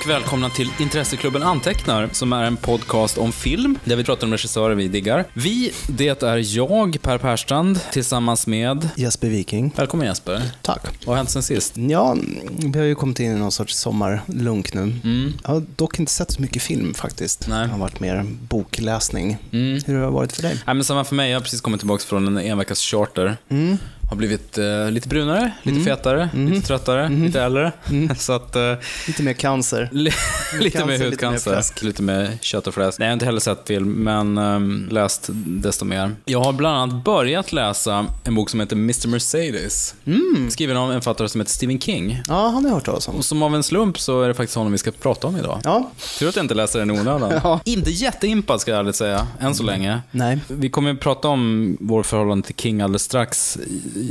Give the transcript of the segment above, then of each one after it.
och välkomna till Intresseklubben Antecknar, som är en podcast om film, där vi pratar om regissörer vi diggar. Vi, det är jag, Per Perstrand, tillsammans med... Jesper Viking. Välkommen Jesper. Tack. Vad har hänt sen sist? Ja, vi har ju kommit in i någon sorts sommarlunk nu. Mm. Jag har dock inte sett så mycket film faktiskt. Nej. Det har varit mer bokläsning. Mm. Hur har det varit för dig? Nej, men samma för mig. Jag har precis kommit tillbaka från en enveckas charter. Mm. Har blivit eh, lite brunare, lite fetare, lite tröttare, lite äldre. Så att... Eh, Lite mer cancer. li- lite Cancer, mer lite hudcancer, fläsk. lite mer kött och fläsk. Nej, jag har inte heller sett film, men ehm, läst desto mer. Jag har bland annat börjat läsa en bok som heter Mr. Mercedes. Skriven av en författare som heter Stephen King. Ja, han har jag hört talas om. Och som av en slump så är det faktiskt honom vi ska prata om idag. Ja, Tur att jag inte läser den i onödan. Ja. Inte jätteimpad ska jag ärligt säga, än så länge. nej. Vi kommer att prata om vår förhållande till King alldeles strax.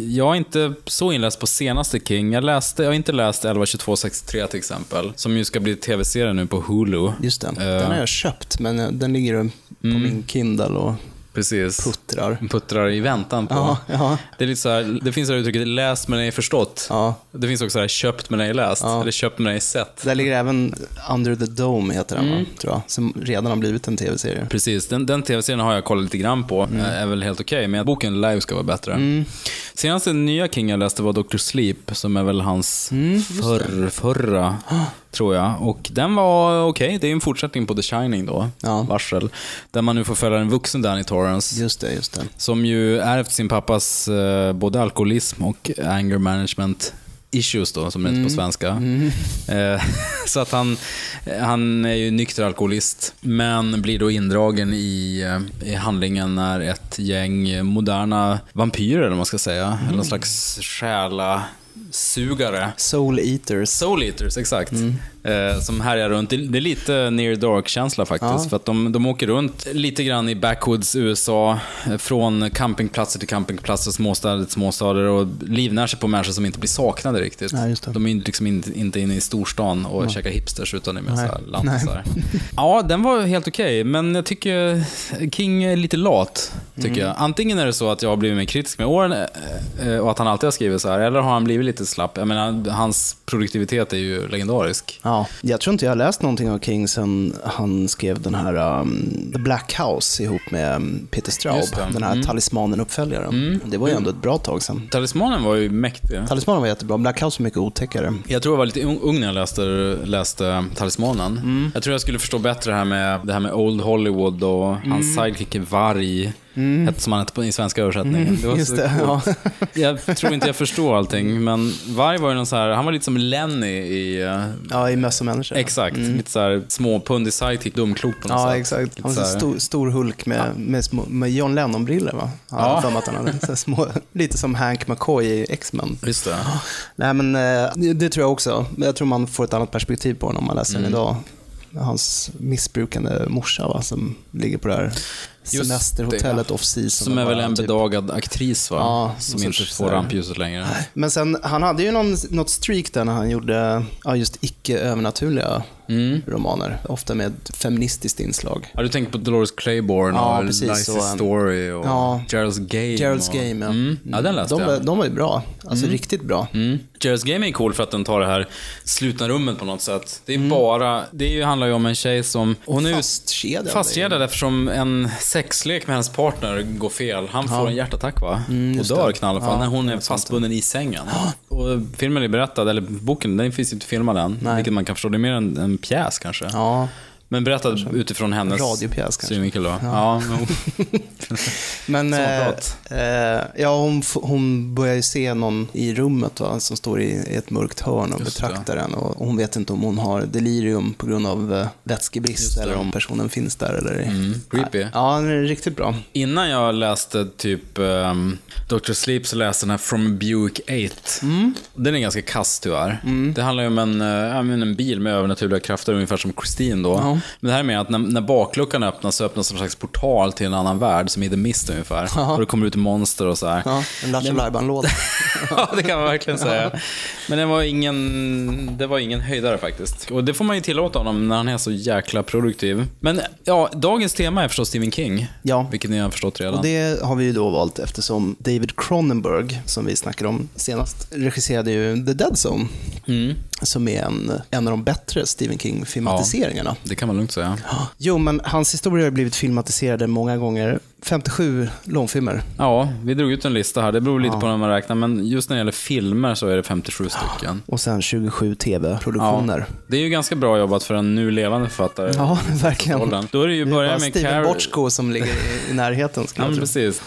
Jag är inte så inläst på senaste King. Jag, läste, jag har inte läst 11.22.63 till exempel, som ju ska bli tv-serie nu på Hulu. Just det. Eh. Den har jag köpt, men eh, den ligger på min Kindle och Precis. puttrar. Puttrar i väntan på. Ja, ja, Det, är lite så här, det finns det här uttrycket läst men ej förstått. ja. Det finns också så här köpt men ej läst. Eller köpt men ej sett. Där ligger även Under the Dome, heter den, va? tror jag. Som redan har blivit en tv-serie. Precis, den, den tv-serien har jag kollat lite grann på. Mm. Är väl helt okej, men boken live ska vara bättre. Senaste nya King jag läste var Dr. Sleep, som är väl hans Mm, förr, förra, tror jag. Och den var okej. Det är en fortsättning på The Shining då, Ja. varsel. Där man nu får följa en vuxen Danny Torrance. Just det, just det. Som ju är efter sin pappas eh, både alkoholism och anger management issues då, som det heter på svenska. Eh, så att han, han är ju nykter alkoholist, men blir då indragen i, eh, i handlingen när ett gäng moderna vampyrer, eller vad man ska säga, eller någon slags själasugare Soul Eaters. Soul Eaters, exakt. Eh, som härjar runt. Det, är lite near dark-känsla faktiskt. Ja. För att de, de åker runt lite grann i backwoods USA. eh, Från campingplatser till campingplatser, småstäder till småstäder. Och livnär sig på människor som inte blir saknade riktigt. Ja, det. De är liksom inte, inte inne i storstan och käkar hipsters, utan är mer Nej. såhär lantisar. Ja, den var helt okej. men jag tycker King är lite lat. Tycker Mm. jag. Antingen är det så att jag har blivit mer kritisk med åren eh, och att han alltid har skrivit så här. Eller har han blivit lite slapp. Jag menar, hans produktivitet är ju legendarisk. Ja, jag tror inte jag har läst någonting av King sen han skrev den här um, The Black House ihop med um, Peter Straub. Den här Mm. Talismanen-uppföljaren. Det var ju ändå ett bra tag sedan. Talismanen var ju mäktig. Talismanen var jättebra, Black House var mycket otäckare. Jag tror jag var lite ung när jag läste, läste Talismanen. Mm. Jag tror jag skulle förstå bättre det här med, det här med Old Hollywood och hans Mm. sidekick är Varg. Hette han hette på- i svenska översättningen. Det Mm. Det, coolt. ja. Jag tror inte jag förstår allting, men Varg var ju någon så här, han var lite som Lenny i... eh, Ja, i Mössa människa. Exakt, lite så här småpundig sidekick, dumklok på något Ja, sätt. exakt. Lite Han var en stor, stor Hulk med, med, små, med John Lennon-briller, va? Ja. Ja. För att han hade så små, lite som Hank McCoy i X-Men. Just det. Nej, men eh, det, det tror jag också. Jag tror man får ett annat perspektiv på honom om man läser Mm. den idag. Hans missbrukande morsa va, som ligger på det här Just semesterhotellet det. off-season. Som är väl en typ- bedagad aktris va? Ja, som inte får rampljuset längre. Men sen, han hade ju någon, något streak där när han gjorde ja, just icke-övernaturliga Mm. romaner. Ofta med feministiskt inslag. Har du tänkt på Dolores Claiborne Ja, och Liza's och, Story och ja. Gerald's Game? Gerald's och... Game, ja. Mm. Ja, den läste de, jag. de var ju bra. Alltså riktigt bra. Mm. Gerald's Game är cool för att den tar det här slutna rummet på något sätt. Det är Mm. bara, det handlar ju om en tjej som, hon är Fastkedjad. fastkedjad eftersom en sexlek med hennes partner går fel. Han får en hjärtattack va? och Mm, just dör knallfall Ja, när hon är fastbunden i sängen. Och filmen är berättad, eller boken, den finns inte filmad än. Nej. Vilket man kan förstå, det är mer en, en pjäs kanske. Ja, Men berättad utifrån hennes Radiopjäs kanske. synvinkel då. Ja. Ja, Men eh, eh, ja, hon, hon börjar ju se någon i rummet va, som står i, ett mörkt hörn och Just betraktar den. Och, hon vet inte om hon har delirium på grund av eh, vätskebrist det. eller om personen finns där. Eller... Mm, creepy. Ja, den är riktigt bra. Innan jag läste typ um, Dr. Sleep så läste den här From Buick 8. Mm. Den är ganska kass tyvärr. Det handlar ju om en, eh, en bil med övernaturliga krafter, ungefär som Christine då. Ja. Men det här med att när, när bakluckan öppnas så öppnas en slags portal till en annan värld, som i The Mist ungefär. Ja. Och det kommer ut monster och så här. Ja, en Lattjo Lajban-låda. ja, det kan man verkligen säga. Men det var, ingen, det var ingen höjdare faktiskt. Och det får man ju tillåta honom när han är så jäkla produktiv. Men ja, dagens tema är förstås Stephen King. Ja. Vilket ni har förstått redan. Och det har vi ju då valt eftersom David Cronenberg, som vi snackade om senast, regisserade ju The Dead Zone. Mm, Som är en, en av de bättre Stephen King-filmatiseringarna. kan man lugnt säga. Jo, men hans historier har blivit filmatiserade många gånger. 57 långfilmer. Ja, vi drog ut en lista här. Det beror lite Ja. på när man räknar, men just när det gäller filmer så är det 57 stycken. Och sen 27 tv-produktioner. Det är ju ganska bra jobbat för en nu levande författare. Ja, verkligen. Då är det ju börja med Steven Carrie. Bochco som ligger i, närheten, Ja, men precis.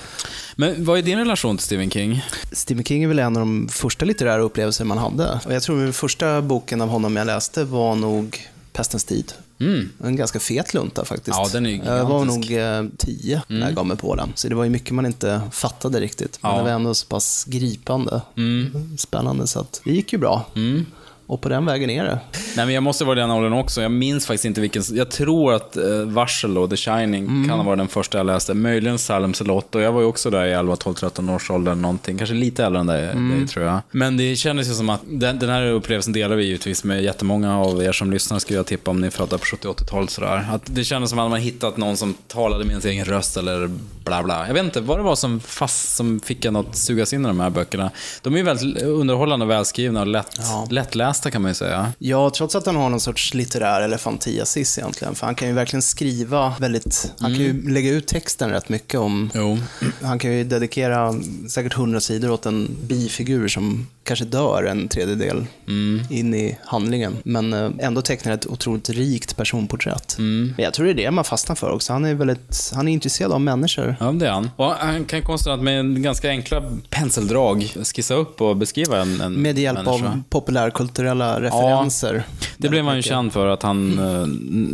Men vad är din relation till Stephen King? Stephen King är väl en av de första litterära upplevelser man hade. Och jag tror den första boken av honom jag läste var nog Pestens tid. Mm. En ganska fet lunta faktiskt. Ja, den är Jag var nog. Mm. eh, tio när jag gav mig på den. Så det var ju mycket man inte fattade riktigt. Men Ja. det var ändå så pass gripande. Mm. Spännande, så att det gick ju bra. Mm. Och på den vägen är det. Nej, men jag måste vara den åldern också. Jag minns faktiskt inte vilken... Jag tror att eh, Varsel och The Shining Mm. kan ha varit den första jag läste. Möjligen Salem's Lot. Och jag var ju också där i 11, 12, 13 års ålder någonting. Kanske lite äldre än dig, Mm. dig, tror jag. Men det kändes ju som att den, den här upplevelsen delar vi givetvis med jättemånga av er som lyssnar, skulle jag tippa, om ni är födda på 70-80-talet sådär. Att det kändes som att man hittat någon som talade med ens egen röst eller bla bla. Jag vet inte vad det var som fast som fick en att sugas in i de här böckerna. De är ju väldigt underhållande välskrivna och lätt, Ja. lättlästa kan man ju säga. Ja, trots att han har någon sorts litterär elefantiasis egentligen. För han kan ju verkligen skriva väldigt... Han kan Mm. ju lägga ut texten rätt mycket om... Jo. Han kan ju dedikera säkert hundra sidor åt en bifigur som kanske dör en tredjedel Mm. in i handlingen. Men eh, ändå tecknar ett otroligt rikt personporträtt. Mm. Men jag tror det är det man fastnar för också. Han är väldigt... Han är intresserad av människor. Ja, det är han. Och han kan konstatera att med en ganska enkla penseldrag skissa upp och beskriva en, en Med hjälp människa. av populärkulturella referenser. Det blev han ju känd för, att han eh,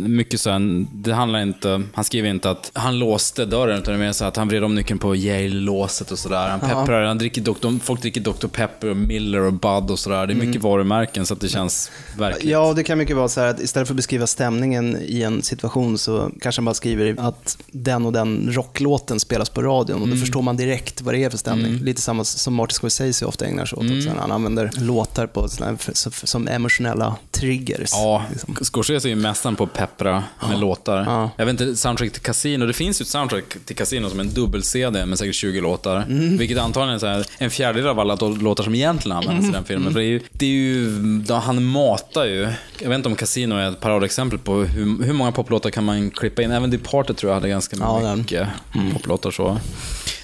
mycket så här, det handlar inte, han skriver inte att han låste dörren, utan det är mer så att han vred om nyckeln på Yale-låset och sådär. Han pepprar, han dricker Dr, folk dricker Dr. Pepper och Miller och Bud och sådär. Det är mycket varumärken, så att det känns verkligt. Mm. Ja, det kan mycket vara så här att istället för att beskriva stämningen i en situation så kanske man bara skriver att den och den rocklåten spelas på radion och Mm. då förstår man direkt vad det är för stämning. Lite samma som Martin Scorsese ofta ägnar sig åt Mm. Han använder låtar på här, som, emotionella triggers. Ja, liksom. Scorsese är ju mästaren på att peppra med låtar. Ja. Jag vet inte, soundtrack till Casino. Det finns ju ett soundtrack till Casino som är en dubbel-CD med säkert 20 låtar. Mm. Vilket antagligen är så här, en fjärdedel av alla låtar som egentligen används Mm. i den filmen. För det är ju, det är ju han matar ju. Jag vet inte om Casino är ett paradexempel på hur, hur många poplåtar kan man klippa in. Även Departed tror jag hade ganska Ja, mycket poplåtar så.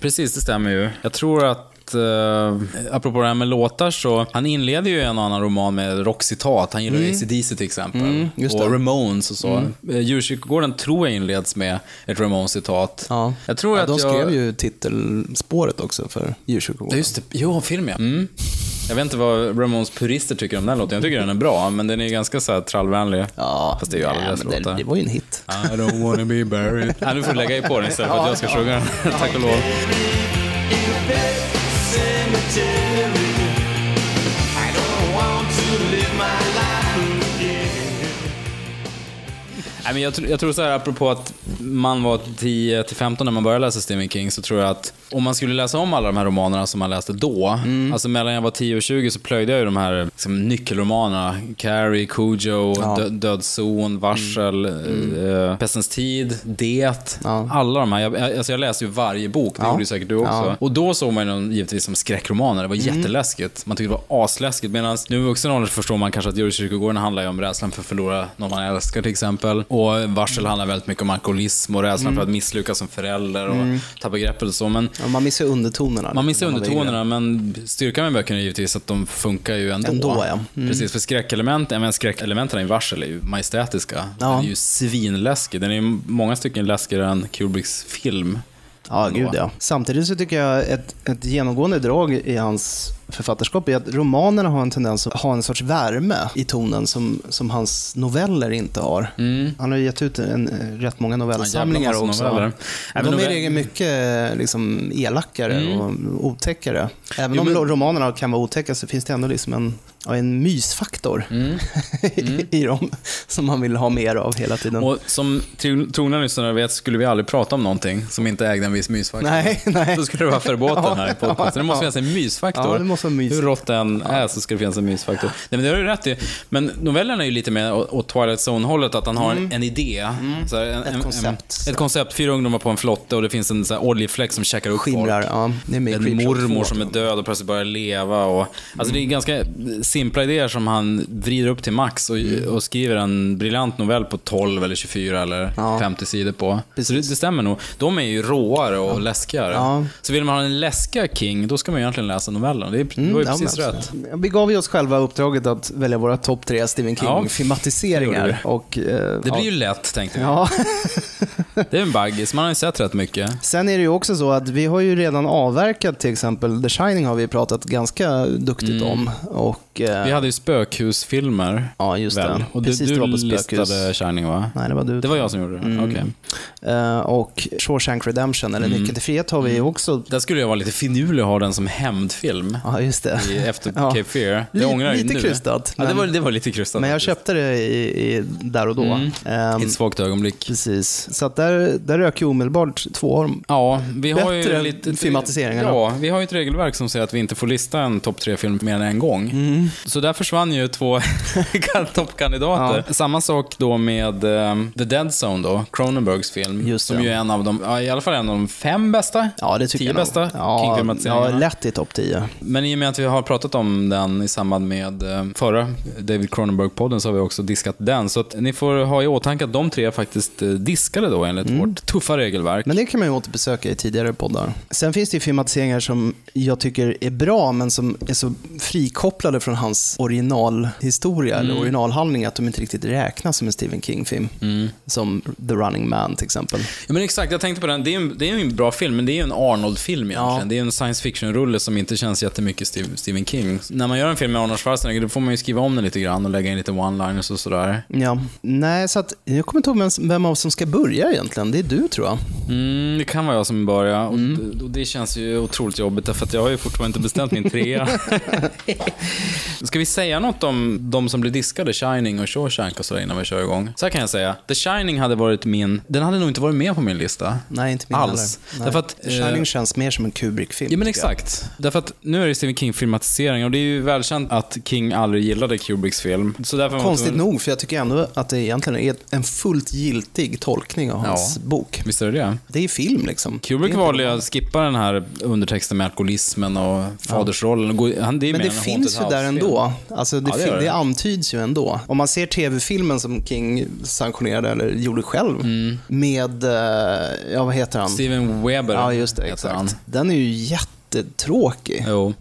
Precis, det stämmer ju. Jag tror att Uh, apropå det här med låtar så, han inleder ju en annan roman med rockcitat. Han gillar ju AC/DC till exempel. Mm, och. Ramones och så. Mm. Djurkyrkogården tror jag inleds med ett Ramones-citat. Ja. Jag tror ja, att de jag... skrev ju titelspåret också för Ja, djurkyrkogården. just det. Jo, film ja. Mm. Jag vet inte vad Ramones purister tycker om den låten. Jag tycker den är bra, men den är ganska så här trallvänlig. Ja, Fast det är ju alla nej, deras låtar. det var ju en hit. I don't wanna be buried. Ja, nu får du lägga i på den istället för att jag ska sjunga den. Tack och lov. Nej, men jag, tror- jag tror så här, apropå att man var 10 till 15 när man började läsa Stephen King, så tror jag att om man skulle läsa om alla de här romanerna som man läste då, Mm. alltså mellan jag var 10 och 20 så plöjde jag ju de här liksom, nyckelromanerna. Carrie, Cujo, Ja. Dö- Dödszon, Varsel, eh, Pestens tid, Det. Ja. Alla de här. Jag, alltså jag läste ju varje bok, det Ja. gjorde ju säkert du också. Ja. Och då såg man ju dem givetvis som skräckromaner, det var Mm. jätteläskigt. Man tyckte det var asläskigt. Medan nu i vuxen ålder förstår man kanske att Djurkyrkogården handlar ju om rädslan för att förlora någon man älskar till exempel. Och Varsel handlar väldigt mycket om alkoholism och rädslan Mm. för att misslyckas som förälder och tappa greppet och så. Men Ja, man missar undertonerna. man missar undertonerna, men styrkan med böckerna är givetvis att de funkar ju ändå. Ändå, ja. Mm. Precis, för skräckelement, menar, skräckelementen i Varsel är ju majestätiska. Ja. Den är ju svinläskig. Den är ju många stycken läskigare än Kubricks film. Ja, gud ja. Samtidigt så tycker jag ett, ett genomgående drag i hans författarskap är att romanerna har en tendens att ha en sorts värme i tonen som, som hans noveller inte har. Mm. Han har gett ut en, eh, rätt många novellsamlingar också. noveller. De Även är i regel mycket liksom, elakare och otäckare. Även Jo, om men- romanerna kan vara otäcka så finns det ändå liksom en ja, en mysfaktor i dem som man vill ha mer av hela tiden. Och som tro- trogna lyssnare vet skulle vi aldrig prata om någonting som inte ägde en viss mysfaktor. Nej, nej. Då skulle det vara förbåten här i Ja, podcasten. Det måste ja. finnas en mysfaktor. Ja, det måste vara mys. Hur rått det än är så ska det finnas en mysfaktor. Nej, men det har du rätt i. Men novellen är ju lite mer åt Twilight Zone-hållet, att han har en, en idé. Så här, en, Mm. Ett en- koncept. En, ett koncept. Fyra ungdomar på en flotte och det finns en så här oljefläck som käkar upp Skimrar, folk. ja. Det är En mormor 2, som är död och plötsligt börjar leva. Och, alltså det är ganska simpla idéer som han vrider upp till max och, och skriver en briljant novell på 12 eller 24 eller Mm. Ja. 50 sidor på. Så det, det stämmer nog. De är ju råare och läskigare. Ja. Så vill man ha en läskiga King, då ska man egentligen läsa novellen. Det, är, det var ju Mm, Ja, precis men rätt. Vi gav ju oss själva uppdraget att välja våra topp tre Stephen Ja, King-filmatiseringar. och, eh, Det ja. blir ju lätt, tänkte vi. Ja. Det är en baggis, man har ju sett rätt mycket. Sen är det ju också så att vi har ju redan avverkat till exempel The Shining har vi pratat ganska duktigt om. Och, Mm. Vi hade ju spökhusfilmer. Ja, just väl? det. Och du, Precis, du det var på spökhus. listade Shining, va? Nej, det var du. Det var jag som gjorde det? Mm. Okej. Eh, och Shawshank Redemption, eller Mm. Nyckeln till frihet, har vi också. Där skulle jag vara lite finurlig och ha den som hämndfilm. Ja, just det. i- efter Ja. Cape Fear. Det ångrar jag lite nu. krystat, Ja, det, var, det var lite krystat. Men jag faktiskt. köpte det i, i, där och då. Mm. I ett svagt ögonblick. precis. Så att där, där rök ju omedelbart två. Ja, vi har ju Bättre lite... filmatiseringarna. Ja, vi har ju ett regelverk som säger att vi inte får lista en topp tre-film mer än en gång. Mm. Så där försvann ju två toppkandidater. Samma sak då med ehm, The Dead Zone då, Cronenbergs film. Just som det. ju är en av de, ja, i alla fall en av de fem bästa. Ja, det tycker Tio jag bästa ja, ja, lätt i topp 10. Men i och med att vi har pratat om den i samband med eh, förra David Cronenberg-podden så har vi också diskat den. Så att ni får ha i åtanke att de tre faktiskt eh, diskade då enligt vårt tuffa regelverk. Mm. Men det kan man ju återbesöka i tidigare poddar. Sen finns det ju filmatiseringar som jag tycker är bra, men som är så frikopplade från hans originalhistoria Mm. eller originalhandling att de inte riktigt räknas som en Stephen King-film. Mm. Som The Running Man till exempel. Ja, men exakt, jag tänkte på den. Det är, en, det är en bra film, men det är ju en Arnold-film egentligen. Ja. Det är en science fiction-rulle som inte känns jättemycket Steve- Stephen King. När man gör en film med Arnold Schwarzenegger, då får man ju skriva om den lite grann och lägga in lite one-liners och sådär. Ja, nej, så att jag kommer inte ihåg vem, vem av oss som ska börja egentligen. Det är du tror jag. Mm, det kan vara jag som börjar. Och, Mm. och det känns ju otroligt jobbigt, därför att jag har ju fortfarande inte bestämt min trea. Ska vi säga något om de som blir diskade, Shining och Shawshank och sådär innan vi kör igång? Så här kan jag säga. The Shining hade varit min... Den hade nog inte varit med på min lista. Nej, inte min Alls. heller. Därför att, The Shining eh, känns mer som en Kubrick-film. Ja men tycker jag. exakt. Därför att nu är det Stephen King-filmatisering och det är ju välkänt att King aldrig gillade Kubricks film. Så därför man Konstigt tvungen- nog, för jag tycker ändå att det egentligen är en fullt giltig tolkning av hans Ja. bok. Visst är det det? Det är film liksom. Kubrick valde ju att skippa den här undertexten med alkoholismen och fadersrollen. och gå- Han, det är Men det en finns ju där House-film. Ändå. Alltså det, Ja, det det. antyds ju ändå. Om man ser tv-filmen som King sanktionerade, eller gjorde själv, med, eh, ja vad heter han? Steven Weber Ja, just det. han. Exakt. Den är ju jättetråkig Jo.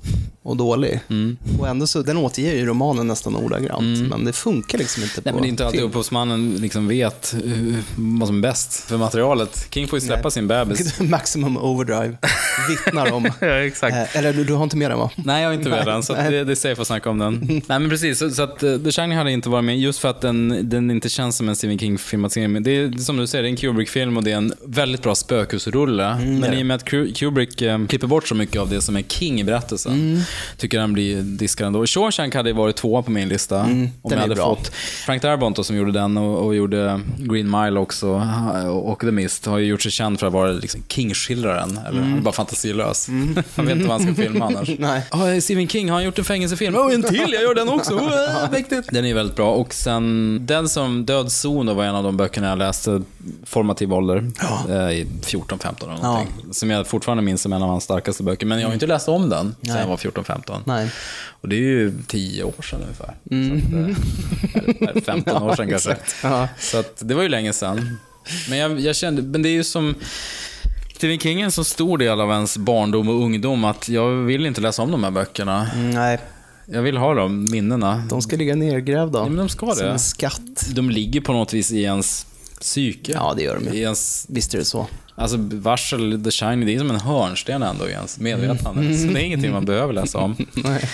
Och dålig. Mm. Och ändå så, den återger ju romanen nästan ordagrant, men det funkar liksom inte Nej, på men det är inte alltid film. upphovsmannen liksom vet hur, vad som är bäst för materialet. King får ju släppa Nej. sin bebis. Maximum Overdrive vittnar om. ja, exakt. Eh, eller du, du har inte med den va? Nej, jag har inte med den, så nej. det, det är safe att snacka om den. Nej, men precis. Så, så att eh, The Shining hade inte varit med just för att den, den inte känns som en Stephen King-filmatisering. Men det är som du säger, det är en Kubrick-film och det är en väldigt bra spökhusrulle. men det är i och med att Ku- Kubrick eh, klipper bort så mycket av det som är King i berättelsen, tycker han blir diskad ändå. Shawshank hade varit tvåa på min lista. om den jag hade bra. fått Frank Darabont som gjorde den och, och gjorde Green Mile också och The Mist har ju gjort sig känd för att vara liksom King-skildraren. Eller är bara fantasilös. han vet inte vad han ska filma annars. Nej. Oh, Stephen King, har han gjort en fängelsefilm? Åh, en till, jag gör den också! Oh, mäktigt. Den är väldigt bra. Och sen, den som Död zon var en av de böckerna jag läste formativ ålder. Eh, I 14-15 eller någonting. Som jag fortfarande minns som en av hans starkaste böcker. Men jag har inte läst om den sen jag var 14-15. Nej. Och det är ju 10 år sedan ungefär. Så att, eh, eller 15 år sedan kanske. Ja. Så att, det var ju länge sedan. Men jag, jag kände, men det är ju som... Stephen King är en så stor del av ens barndom och ungdom att jag vill inte läsa om de här böckerna. Mm, Nej, Jag vill ha de minnena. de ska ligga nergrävda. Ja, men de ska Som det. en skatt. De ligger på något vis i ens psyke. Ja, det gör de ju. Ens, Visst är det så. alltså Varsel, The Shining, det är som en hörnsten ändå i ens medvetande. Mm. Så det är ingenting man behöver läsa om. Nej.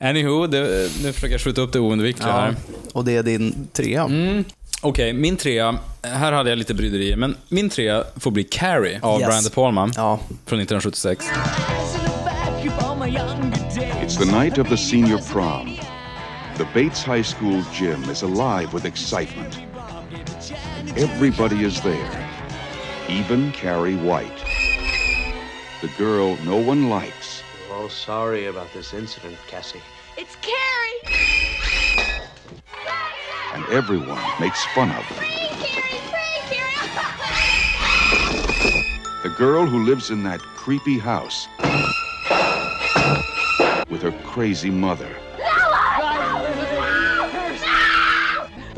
Anywho, det, nu försöker jag skjuta upp det oundvikliga här. Och det är din trea. Mm. Okej, min trea. Här hade jag lite bryderier, men min trea får bli Carrie av Yes. Brian De Palma Ja. från 1976. It's the night of the senior prom. The Bates High School gym is alive with excitement. Everybody is there, even Carrie White. The girl no one likes. We're all sorry about this incident, Cassie. It's Carrie! and everyone makes fun of her. Free, Carrie! Free, Carrie! The girl who lives in that creepy house with her crazy mother.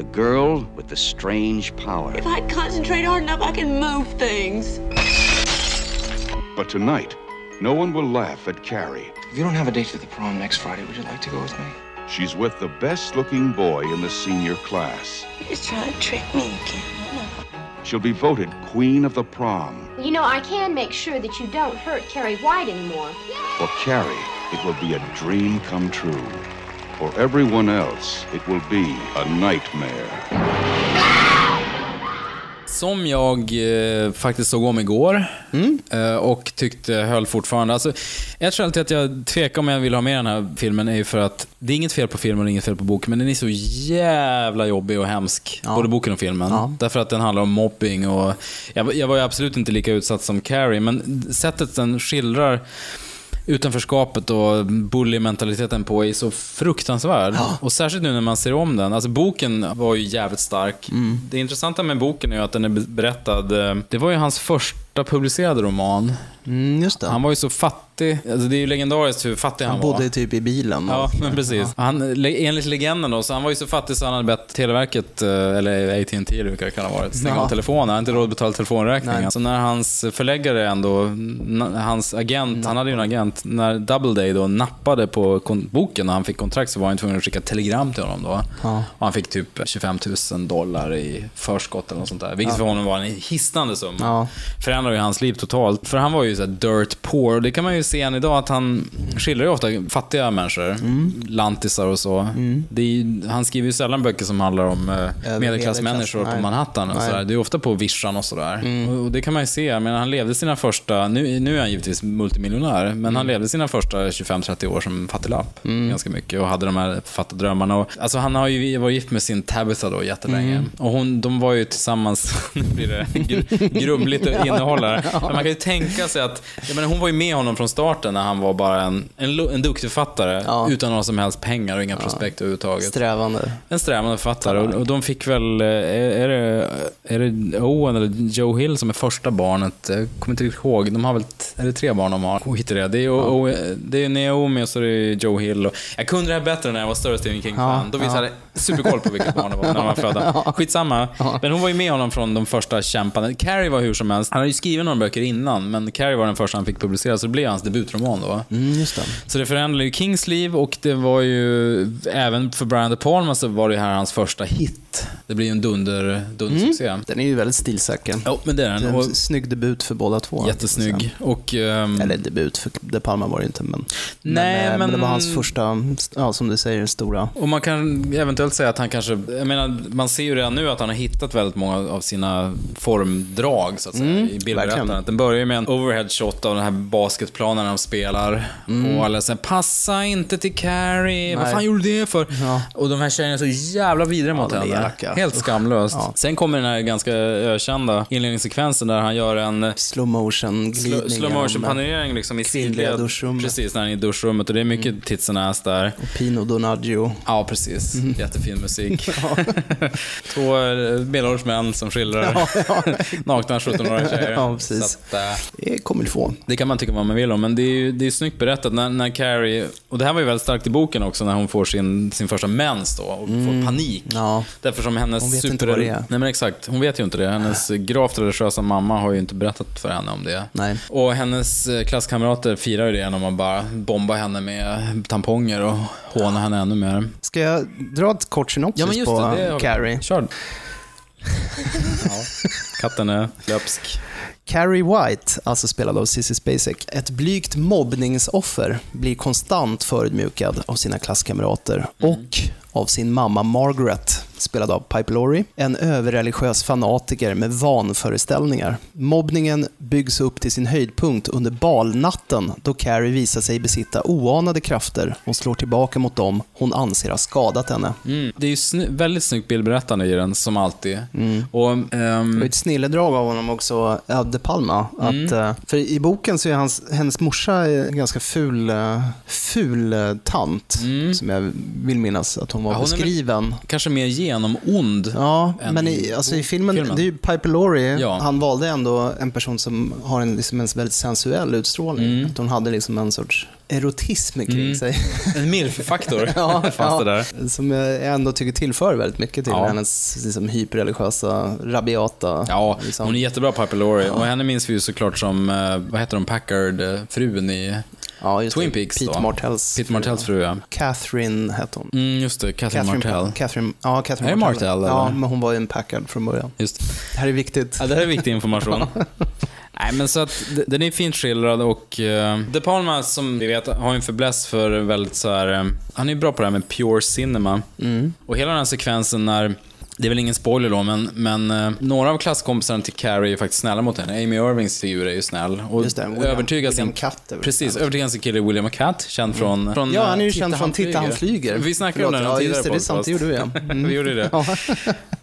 The girl with the strange power. if I concentrate hard enough, I can move things. But tonight, no one will laugh at Carrie. If you don't have a date for the prom next Friday, would you like to go with me? She's with the best looking boy in the senior class. He's trying to trick me again. She'll be voted queen of the prom. You know, I can make sure that you don't hurt Carrie White anymore. For Carrie, it will be a dream come true. For everyone else, it will be a nightmare. Som jag eh, faktiskt såg om igår eh, och tyckte höll fortfarande. Alltså, ett skäl till att jag tvekar om jag vill ha med den här filmen är ju för att det är inget fel på filmen och inget fel på boken, men den är så jävla jobbig och hemsk. Både boken och filmen. Ja. Därför att den handlar om mobbing och jag, jag var ju absolut inte lika utsatt som Carrie, men sättet den skildrar utanförskapet och bully-mentaliteten på är så fruktansvärd. Och särskilt nu när man ser om den. Alltså boken var ju jävligt stark. Mm. Det intressanta med boken är ju att den är berättad, eh, det var ju hans första publicerade roman. Mm, just det. Han var ju så fattig. Alltså det är ju legendariskt hur fattig han, Han var. bodde typ i bilen. och- Ja, men precis. Han, le- enligt legenden då, så han var ju så fattig så han hade bett Televerket, eh, eller AT&T eller vilka det kan ha varit, stänga Ja. av telefonen. Han hade inte råd att betala telefonräkningen. Nej. Så när hans förläggare ändå, hans agent, han hade ju en agent, när Doubleday då nappade på boken och han fick kontrakt så var han tvungen att skicka telegram till honom då. Ja. Och han fick typ 25 000 dollar i förskott eller något sånt där. Vilket för honom var en hisnande summa. Ja. Förändrade ju hans liv totalt. För han var ju så här dirt poor. Det kan man ju se än idag att han skildrar ju ofta fattiga människor. Lantisar och så. Det är, han skriver ju sällan böcker som handlar om eh, medelklassmänniskor medelklass, på. Manhattan. Och Nej. så där. Det är ofta på vischan och sådär. Och, och det kan man ju se. Men han levde sina första, nu, nu är han givetvis multimiljonär, men han levde sina första 25-30 år som fattiglapp. Ganska mycket. Och hade de här författardrömmarna. Och, alltså han har ju varit gift med sin Tabitha då jättelänge. Och hon, de var ju tillsammans, nu blir det gr- grumligt innehåll här. Men man kan ju tänka sig att, jag menar, hon var ju med honom från starten när han var bara en, en, en duktig författare. Ja. Utan några som helst pengar och inga prospekt överhuvudtaget. Strävande. En strävande författare. Och, och de fick väl, eh, är, är, det, är det Owen eller Joe Hill som är första barnet? Jag kommer inte riktigt ihåg. De har väl, är det tre barn de har? I det. Det är, ju o, det är Naomi och så är det Joe Hill. Och, jag kunde det här bättre när jag var större Stephen King-fan. Ja, Då visade superkoll på vilket barn det var när de var födda. Skitsamma. Men hon var ju med honom från de första kämparna. Carrie var hur som helst. Han hade ju skrivit några böcker innan, men Carrie var den första han fick publicera, så det blev hans debutroman då. Mm, just det. Så det förändrade ju Kings liv och det var ju, även för Brian De Palma så var det här hans första hit. Det blir ju en dunder, dundersuccé. Den är ju väldigt stilsäker. Jo, men det är Det är den. Och snygg debut för båda två. jättesnygg. Och, ehm, Eller debut, för De Palma var det inte. Men, Nej, men, eh, men- det var hans första, ja, som du säger, stora. och man kan eventuellt säga att han kanske, jag menar, man ser ju redan nu att han har hittat väldigt många av sina formdrag, så att säga, i bildberättandet. Den börjar ju med en overhead shot av den här basketplanen de spelar. Och alla säger “passa inte till Carrie, vad fan gjorde du det för?” Ja. Och de här tjejerna är så jävla vidriga mot henne. Helt skamlöst. Ja. Sen kommer den här ganska ökända inledningssekvensen där han gör en Slow motion glidning. slow motion panorering liksom i kvinnliga duschrummet. Precis, när han är i duschrummet och det är mycket tits and ass där. Pino Donaggio. Ja, precis. Mm. Jättefin musik. Två eh, medelålders män som skildrar nakna 17-åriga tjejer. Ja, precis. Att, eh, Det kommer få. det kan man tycka vad man vill om, men det är ju det är snyggt berättat när, när Carrie, och det här var ju väldigt starkt i boken också, när hon får sin, sin första mens då och får panik. Ja. Därför som hennes Hon vet super... inte vad det är. Nej men exakt, hon vet ju inte det. Hennes gravt religiösa mamma har ju inte berättat för henne om det. Nej. Och hennes eh, klasskamrater firar ju det genom att bara bomba henne med tamponger och håna henne ännu mer. Ska jag dra ett kort synopsis Ja men just på det, det Carrie? Kör. ja, katten är löpsk. Carrie White, alltså spelad av Sissy Spacek, ett blygt mobbningsoffer, blir konstant förödmjukad av sina klasskamrater och av sin mamma Margaret, spelad av Piper Laurie. En överreligiös fanatiker med vanföreställningar. Mobbningen byggs upp till sin höjdpunkt under balnatten då Carrie visar sig besitta oanade krafter och slår tillbaka mot dem hon anser har skadat henne. Mm. Det är ju sny- väldigt snyggt bildberättande i den, som alltid. Mm. Och, ehm, Det var ett snilledrag av honom också, ja, De Palma. Mm. Att, eh, för i boken så är hans, hennes morsa en ganska ful, eh, ful eh, tant, som jag vill minnas att hon var Mm. Ja, hon beskriven. kanske mer genomond. Ja, men i alltså i filmen, filmen. det är ju Piper Laurie, Ja. han valde ändå en person som har en, liksom en väldigt sensuell utstrålning. Att hon hade liksom en sorts erotism kring Mm. sig. En milf-faktor Ja, fanns det där. Som jag ändå tycker tillför väldigt mycket till Ja. hennes liksom, hyperreligiösa, rabiata... Ja, liksom. hon är jättebra Piper Laurie. Och henne minns vi ju såklart som, eh, vad heter hon, Packard-frun i ja, just Twin. Peaks. Pete då. Martells Peter Martells fru, ja. Catherine hette hon. Mm, just det, Catherine, Martell. Catherine, ja, Catherine Är det Martell, Ja, eller? men hon var ju en Packard från början. Just. Det här är viktigt. Ja, det här är viktig information. Nej, men så att den är fint skildrad och uh, De Palma, som vi vet, har en fäbless för väldigt så här. eh, han är ju bra på det här med pure cinema. Mm. Och hela den här sekvensen när det är väl ingen spoiler då, men, men eh, några av klasskompisarna till Carrie är faktiskt snälla mot henne. Amy Irvings figur är ju snäll. Och Just det, William- övertygar William sin, Catt är väl Precis, snäll. övertygar sin kille William Catt, känd från, från Ja, han är ju eh, känd från Titta han flyger. Vi snackade om Förlåt, den ja, just det, det är sant, det gjorde vi, ja. Mm. vi gjorde det.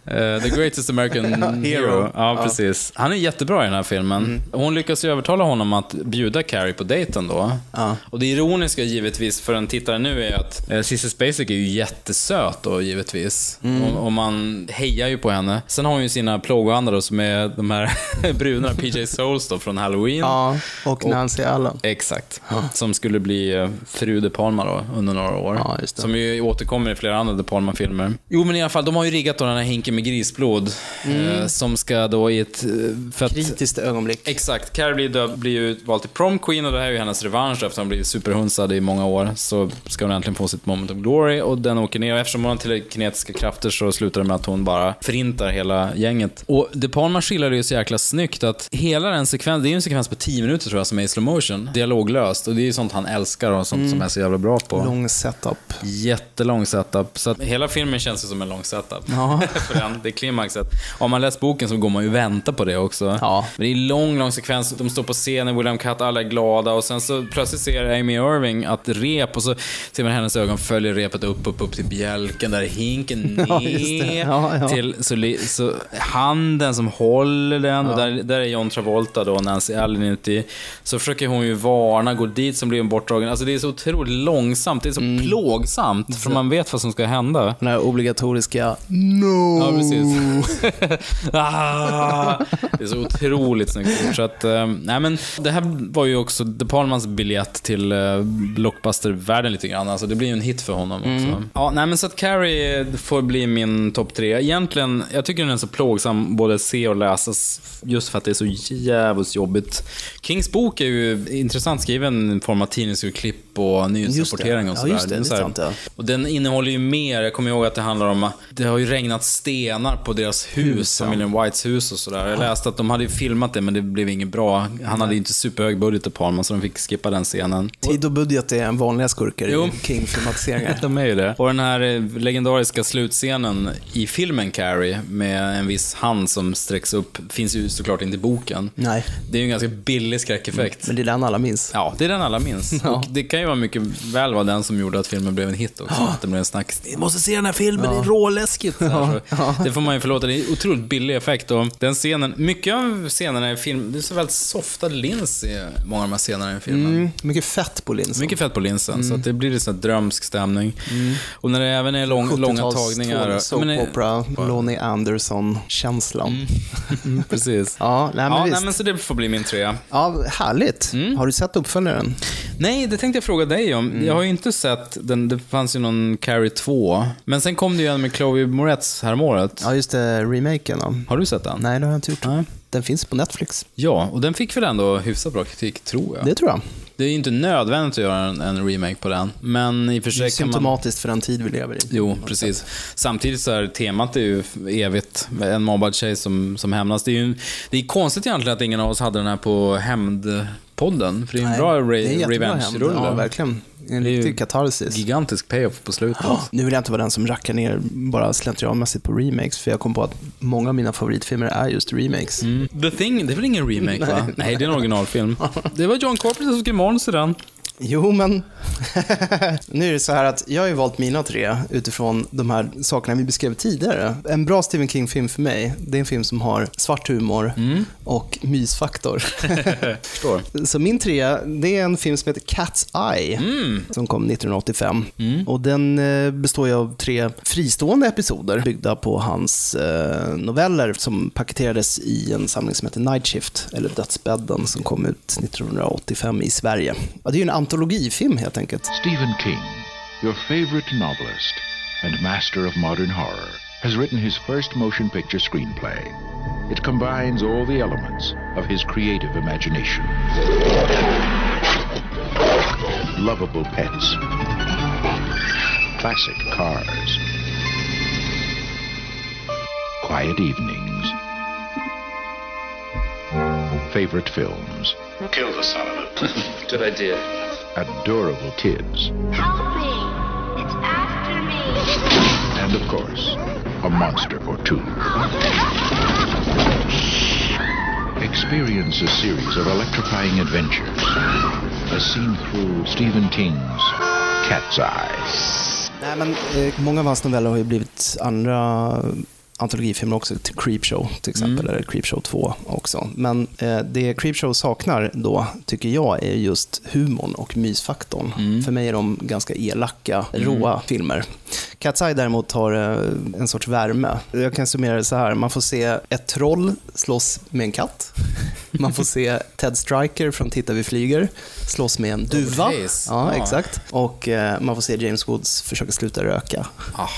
Eh, the greatest American hero. Ja, precis. Han är jättebra i den här filmen. Mm. Hon lyckas ju övertala honom att bjuda Carrie på dejten då. Ja. Och det ironiska givetvis för en tittare nu är att eh, Sissy Spacek är ju jättesöt då givetvis. Mm. Och, och man hejar ju på henne. Sen har hon ju sina plågoandar då som är de här brudarna PJ Souls då från Halloween. ja, och Nancy Allen. Exakt. Som skulle bli eh, fru De Palma då, under några år. Ja. Som ju återkommer i flera andra De Palma-filmer. Jo, men i alla fall, de har ju riggat då den här hinken med grisblod. Eh, som ska då i ett... eh, För att, Kritiskt ögonblick. Exakt. Carrie blir, blir ju vald till prom queen och det här är ju hennes revansch efter att hon blivit superhunsad i många år. Så ska hon äntligen få sitt moment of glory och den åker ner. Och eftersom hon har telekinetiska krafter så slutar det med att hon bara förintar hela gänget. Och De Palma skildrar det ju så jäkla snyggt att hela den sekvensen, det är ju en sekvens på 10 minuter tror jag som är i slow motion. Dialoglöst. Och det är ju sånt han älskar och sånt som är så jävla bra på. Lång setup. Jättelång setup. Så att hela filmen känns ju som en lång setup. Ja. för den, det är klimaxet. Har man läst boken så går man ju och väntar på det också. Ja. Men det är lång, lång sekvens. De står på scenen, William Catt, alla är glada och sen så plötsligt ser Amy Irving att rep och så ser man hennes ögon följer repet upp, upp, upp till bjälken, där är hinken ner. Ja. Ja, ja. Till så, så handen som håller den och där, där är John Travolta då, Nancy Allen inuti. Så försöker hon ju varna, går dit som blir bortdragen. Alltså det är så otroligt långsamt, det är så Mm. plågsamt, för man vet vad som ska hända. Den här obligatoriska No! Ja, precis. ah, det är så otroligt snyggt gjort. Så att, eh, nej men, det här var ju också De Palmans biljett till eh, blockbuster-världen lite grann. Alltså, det blir ju en hit för honom också. Ja, nej men så att Carrie får bli min topp tre. Egentligen, jag tycker den är så plågsam både att se och läsa just för att det är så jävligt jobbigt. Kings bok är ju intressant skriven i form av tidningsurklipp och nyhetsrapportering och Ja, sådär. just det, det är sant, ja. och den innehåller ju mer, jag kommer ihåg att det handlar om att det har ju regnat stenar på deras hus, Hus, ja. familjen Whites hus och sådär. Jag läste att de hade ju filmat det men det blev inget bra. Han hade ju inte superhög budget på Palma så de fick skippa den scenen. Tid och budget är en vanliga skurkar Jo. i King-filmatiseringar. De är ju det. Och den här eh, legendariska slutscenen i filmen Carrie med en viss hand som sträcks upp finns ju såklart inte i boken. Nej, Det är ju en ganska billig skräckeffekt. men det är den alla minns. Ja, det är den alla minns. Och det kan ju vara mycket väl vara den som gjorde att filmen blev en hit också. Att det blev en snack. Vi måste se den här filmen, det är råläskigt. Så här, så Det får man ju förlåta, det är otroligt billig effekt. Och den scenen, mycket av scenerna i film, det är så väldigt softad lins i många av de här scenerna i filmen. Mm, mycket fett på linsen. Mycket fett på linsen, så att det blir en sån här drömsk stämning. Och när det även är lång, långa 70-tals tagningar. Soap Lonnie Anderson-känslan. Mm, Precis. Ja, nej, men ja, nej, men så det får bli min trea. Ja, härligt. Mm. Har du sett uppföljaren? Nej, det tänkte jag fråga dig om. Mm. Jag har ju inte sett den, det fanns ju någon Carrie 2. Men sen kom det ju en med Chloe Moretz häromåret. Ja, just det. Remaken. då. Har du sett den? Nej, det har jag inte gjort. Nej. Den finns på Netflix. Ja, och den fick väl ändå hyfsat bra kritik, tror jag. Det tror jag. Det är ju inte nödvändigt att göra en, en remake på den. Men i och för Det är sig kan man... symptomatiskt för den tid vi lever i. Jo, precis. Samtidigt så är temat är ju evigt. En mobbad tjej som, som hämnas. Det är ju det är konstigt egentligen att ingen av oss hade den här på hämndpodden. För det är en Nej, bra re- revenge-rulle. Ja, verkligen. En riktig katarsis. Gigantisk payoff på slutet. Nu vill jag inte vara den som rackar ner bara slentrianmässigt på remakes, för jag kom på att många av mina favoritfilmer är just remakes. Mm. The Thing, det är väl ingen remake va? Nej, det är en originalfilm. Det var John Carpenter som skrev manus i den. Jo, men nu är det så här att jag har ju valt mina tre utifrån de här sakerna vi beskrev tidigare. En bra Stephen King-film för mig, det är en film som har svart humor och mysfaktor. Förstår. Så min trea, det är en film som heter Cat's Eye, som kom 1985. Och den eh, består ju av tre fristående episoder byggda på hans eh, noveller som paketerades i en samling som heter Night Shift, eller Dödsbädden, som kom ut 1985 i Sverige. Ja, det är ju en antologifilm helt enkelt. Stephen King, your favorite novelist and master of modern horror, has written his first motion picture screenplay. It combines all the elements of his creative imagination. Lovable pets, classic cars, quiet evenings, favorite films, Kill the son of a... Good idea. Adorable kids, Help me! It's after me! and of course, a monster or two. Experience a series of electrifying adventures as seen through Stephen King's Cat's Eye. Nej, men, eh, många av hans noveller har ju blivit andra antologifilmer också, Creepshow till exempel, eller Creepshow 2 också. Men eh, det Creepshow saknar då, tycker jag, är just humorn och mysfaktorn. För mig är de ganska elaka, råa filmer. Cat's Eye däremot har eh, en sorts värme. Jag kan summera det så här, man får se ett troll slåss med en katt. Man får se Ted Striker från Titta vi flyger slåss med en duva. Hayes. Ja, Ja. exakt. Och eh, man får se James Woods försöka sluta röka. Ah.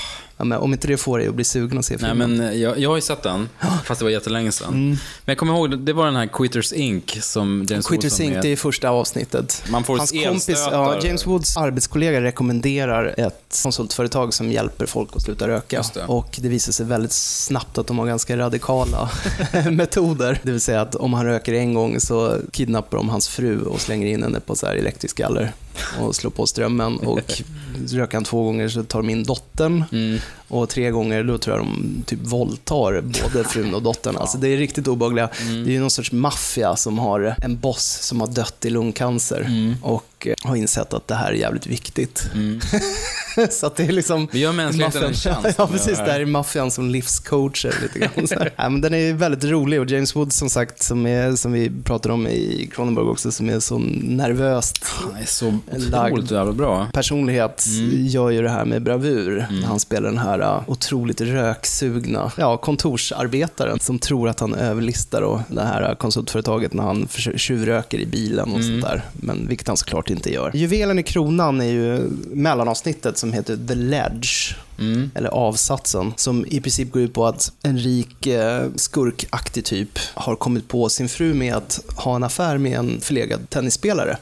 Ja, men om inte det får dig att bli sugen att se Nej, filmen. men eh, jag, jag har ju sett den, fast det var jättelänge sedan. Men jag kommer ihåg, det var den här Quitters Inc. som James Quitters Inc. med. det är första avsnittet. Man får Hans kompis, ja, James Woods arbetskollega rekommenderar ett konsultföretag som hjälper folk att sluta röka. Det. Och det visar sig väldigt snabbt att de har ganska radikala metoder. Det vill säga att om han röker en gång så kidnappar de hans fru och slänger in henne på så här elektrisk galler och slår på strömmen. Och röker han två gånger så tar de in dottern. Mm. Och tre gånger då tror jag de typ våldtar både frun och dottern. Alltså det är riktigt obehagliga. Mm. Det är ju någon sorts maffia som har en boss som har dött i lungcancer Mm. och eh, har insett att det här är jävligt viktigt. så att det är liksom... Vi gör mänskligheten en tjänst Ja, precis. det här. är maffian som livscoacher lite grann. Så ja, men den är väldigt rolig och James Wood som sagt, som, är, som vi pratade om i Cronenberg också, som är så nervöst Han är så Lagd. otroligt jävla bra. personlighet gör ju det här med bravur. När han spelar den här uh, otroligt röksugna ja, kontorsarbetaren som tror att han överlistar och det här konsultföretaget när han tjuvröker i bilen och sånt där. Men vilket han såklart inte gör. Juvelen i kronan är ju mellanavsnittet som heter The Ledge. Eller avsatsen, som i princip går ut på att en rik eh, skurkaktig typ har kommit på sin fru med att ha en affär med en förlegad tennisspelare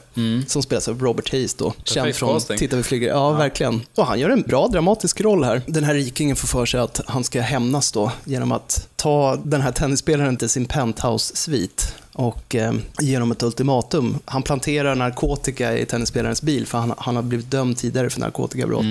som spelas av Robert Hayes då. Känd från casting. Titta vi flyger. Ja, verkligen. Och han gör en bra dramatisk roll här. Den här rikingen får för sig att han ska hämnas då genom att ta den här tennisspelaren till sin penthouse-svit och eh, ge honom ett ultimatum. Han planterar narkotika i tennisspelarens bil för han, han har blivit dömd tidigare för narkotikabrott.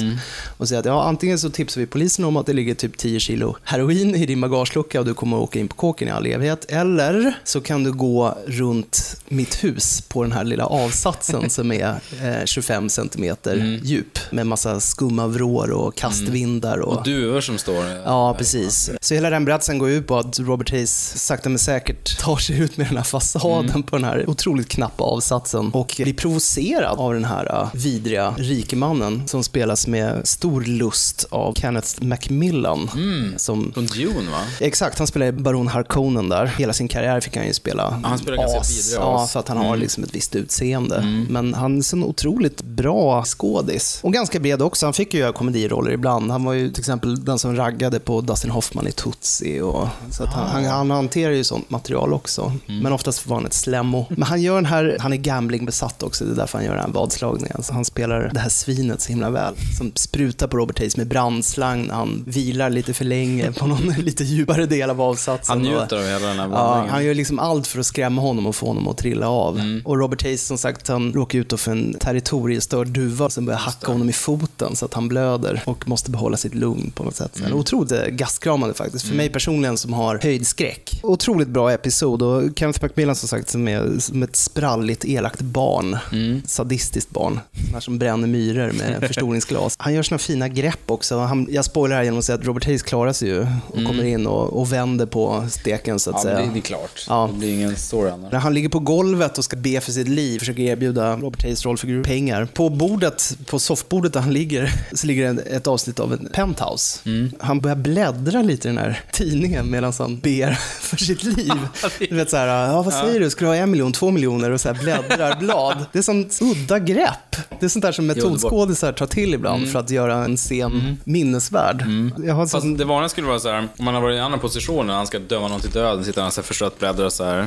Och säger att ja, antingen så tipsar vi polisen om att det ligger typ 10 kilo heroin i din bagagelucka och du kommer att åka in på kåken i all evighet. Eller så kan du gå runt mitt hus på den här lilla avsatsen som är eh, 25 centimeter djup med massa skumma vrår och kastvindar. Och, Och duvor som står... Ja, precis. Så hela den berättelsen går ut på att Robert Hayes sakta men säkert tar sig ut med den här fasaden på den här otroligt knappa avsatsen och blir provocerad av den här uh, vidriga rikemannen som spelas med stor lust av Kenneth Macmillan. Som, Från Dune va? exakt, han spelar Baron Harkonnen där. Hela sin karriär fick han ju spela han spelar ganska as. vidrig Ja, för att han har liksom ett visst utseende. Men han är så en otroligt bra skådis. Och ganska bred också. Han fick ju göra komediroller ibland. Han var ju till exempel den som raggade på Dustin Hoffman i Tootsie. Och, så att han, han, han hanterar ju sånt material också. Men oftast var han ett slemmo. Men han gör den här, han är gamblingbesatt också, det är därför han gör den här vadslagningen. Så han spelar det här svinet så himla väl. Som sprutar på Robert Hayes med brandslang när han vilar lite för länge på någon lite djupare del av avsatsen. Han njuter av hela den här Ja, vandringen. han gör liksom allt för att skrämma honom och få honom att trilla av. Mm. Och Robert Hayes, som sagt, han råkar ut för en territoriestörd duva som börjar hacka honom i foten så att han blöder och måste behålla sitt lugn på något sätt. Mm. Mm. Otroligt gastkramande faktiskt. För mig personligen som har höjdskräck. Otroligt bra episod och Kenneth Macmillan som sagt som är som ett spralligt elakt barn. Mm. Sadistiskt barn. Här som bränner myror med förstoringsglas. Han gör såna fina grepp också. Han, jag spoilar här genom att säga att Robert Hayes klarar sig ju och kommer in och, och vänder på steken så att Mm. Ja, säga. men det, det är klart. Ja. Det blir ingen story annars. Han ligger på golvet och ska be för sitt liv, försöker erbjuda Robert Hayes rollfigur pengar. På bordet, på soffbordet där han ligger, så ligger en, ett avsnitt av en penthouse. Mm. Han börjar bläddra lite i den här tidningen medan han ber för sitt liv. Du vet så här, ja vad säger du, ska du ha en miljon, två miljoner och så här bläddrar blad. Det är sånt udda grepp. Det är sånt där som metodskådisar tar till ibland för att göra en scen minnesvärd. Jag har Fast sån, det vanliga skulle vara så här, om man har varit i andra positioner, han ska döma någon till döden, sitter han så här förstört bläddrar och så här.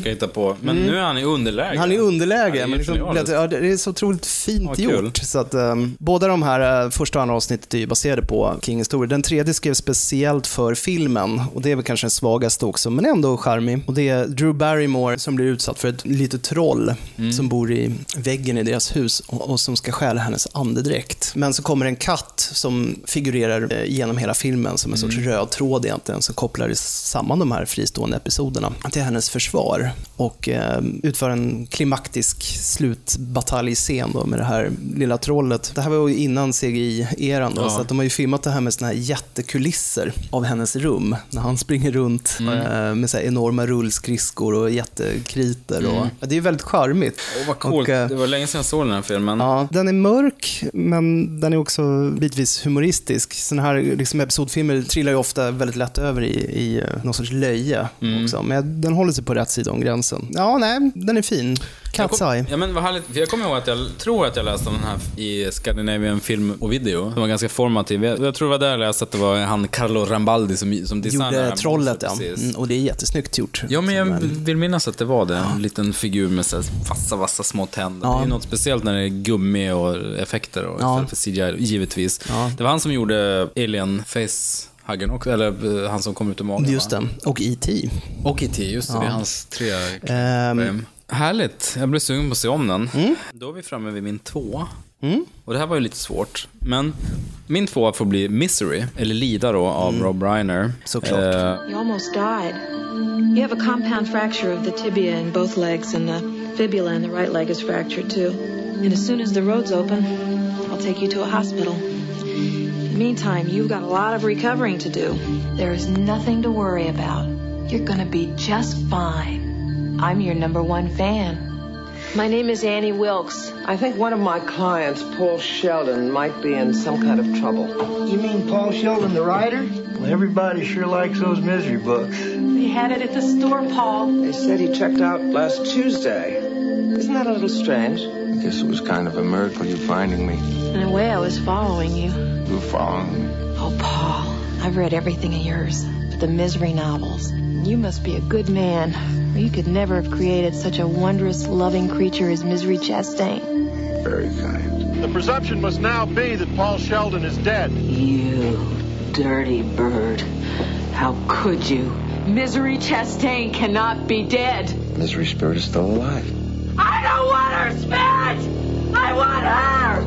Ska hitta på. Men nu är han i underläge. Mm. Han är i underläge, är men liksom, ja, det är så otroligt fint Ja, gjort. Så att, um, båda de här uh, första och andra avsnittet är ju baserade på King Story. Den tredje skrevs speciellt för filmen och det är väl kanske den svagaste också, men ändå charmig. Och det är Drew Barrymore som blir utsatt för ett litet troll Mm. som bor i väggen i deras hus och, och som ska stjäla hennes andedräkt. Men så kommer en katt som figurerar eh, genom hela filmen som en sorts Mm. röd tråd egentligen, som kopplar samman de här fristående episoderna till hennes försvar och eh, utför en klimaktisk slutbataljscen då med det här lilla trollet. Det här var ju innan CGI-eran då, Ja. så att de har ju filmat det här med såna här jättekulisser av hennes rum, när han springer runt Mm. eh, med så enorma rullskridskor och jättekriter. Och, ja, det är väldigt charmigt. Åh, vad coolt. Och, eh, det var länge sedan jag såg den här filmen. Ja, den är mörk, men den är också bitvis humoristisk. Sådana här liksom, episodfilmer trillar ju ofta väldigt lätt över i, i eh, någon sorts löje Mm. också. Men den håller sig på rätt sida om gränsen. Ja, nej, den är fin. Cat's Eye. ja, men vad härligt. För jag kommer ihåg att jag tror att jag läste om den här i Scandinavian Film och Video. Som var ganska formativ. Jag, jag tror det var där jag läste att det var han Carlo Rambaldi som, som designade den Gjorde trollet, ja. Mm, och det är jättesnyggt gjort. Ja, men jag eh, vill minnas att det var det. En liten figur med så vassa, vassa små tänder. Ja. Det är något speciellt när det är gummi och effekter och Ja. istället för CGI, givetvis. Ja. Det var han som gjorde Alien Face Huggen också, eller eh, han som kom ut ur magen Just det. Och E.T. Och E.T. just det. Ja. Det är hans tre Ehm, Härligt. Jag blev sugen på att se om den. Då är vi framme vid min två. Mm. Och det här var ju lite svårt. Men min tvåa får bli Misery, eller Lida då, av Rob Reiner. Såklart. Eh, You almost died. You have a compound fracture of the tibia in both legs, and the fibula in the right leg is fractured too. And as soon as the road's open, I'll take you to a hospital. In the meantime, you've got a lot of recovering to do. There is nothing to worry about. You're gonna be just fine. I'm your number one fan. My name is Annie Wilkes. I think one of my clients, Paul Sheldon, might be in some kind of trouble. You mean Paul Sheldon, the writer? Well, everybody sure likes those misery books. They had it at the store, Paul. They said he checked out last Tuesday. Isn't that a little strange? I guess it was kind of a miracle you finding me. In a way, I was following you. You were following me. Oh, Paul, I've read everything of yours, but the misery novels. You must be a good man, or you could never have created such a wondrous, loving creature as Misery Chastain. Very kind. The presumption must now be that Paul Sheldon is dead. You dirty bird. How could you? Misery Chastain cannot be dead. Misery Spirit is still alive. I don't want her spirit! I want her!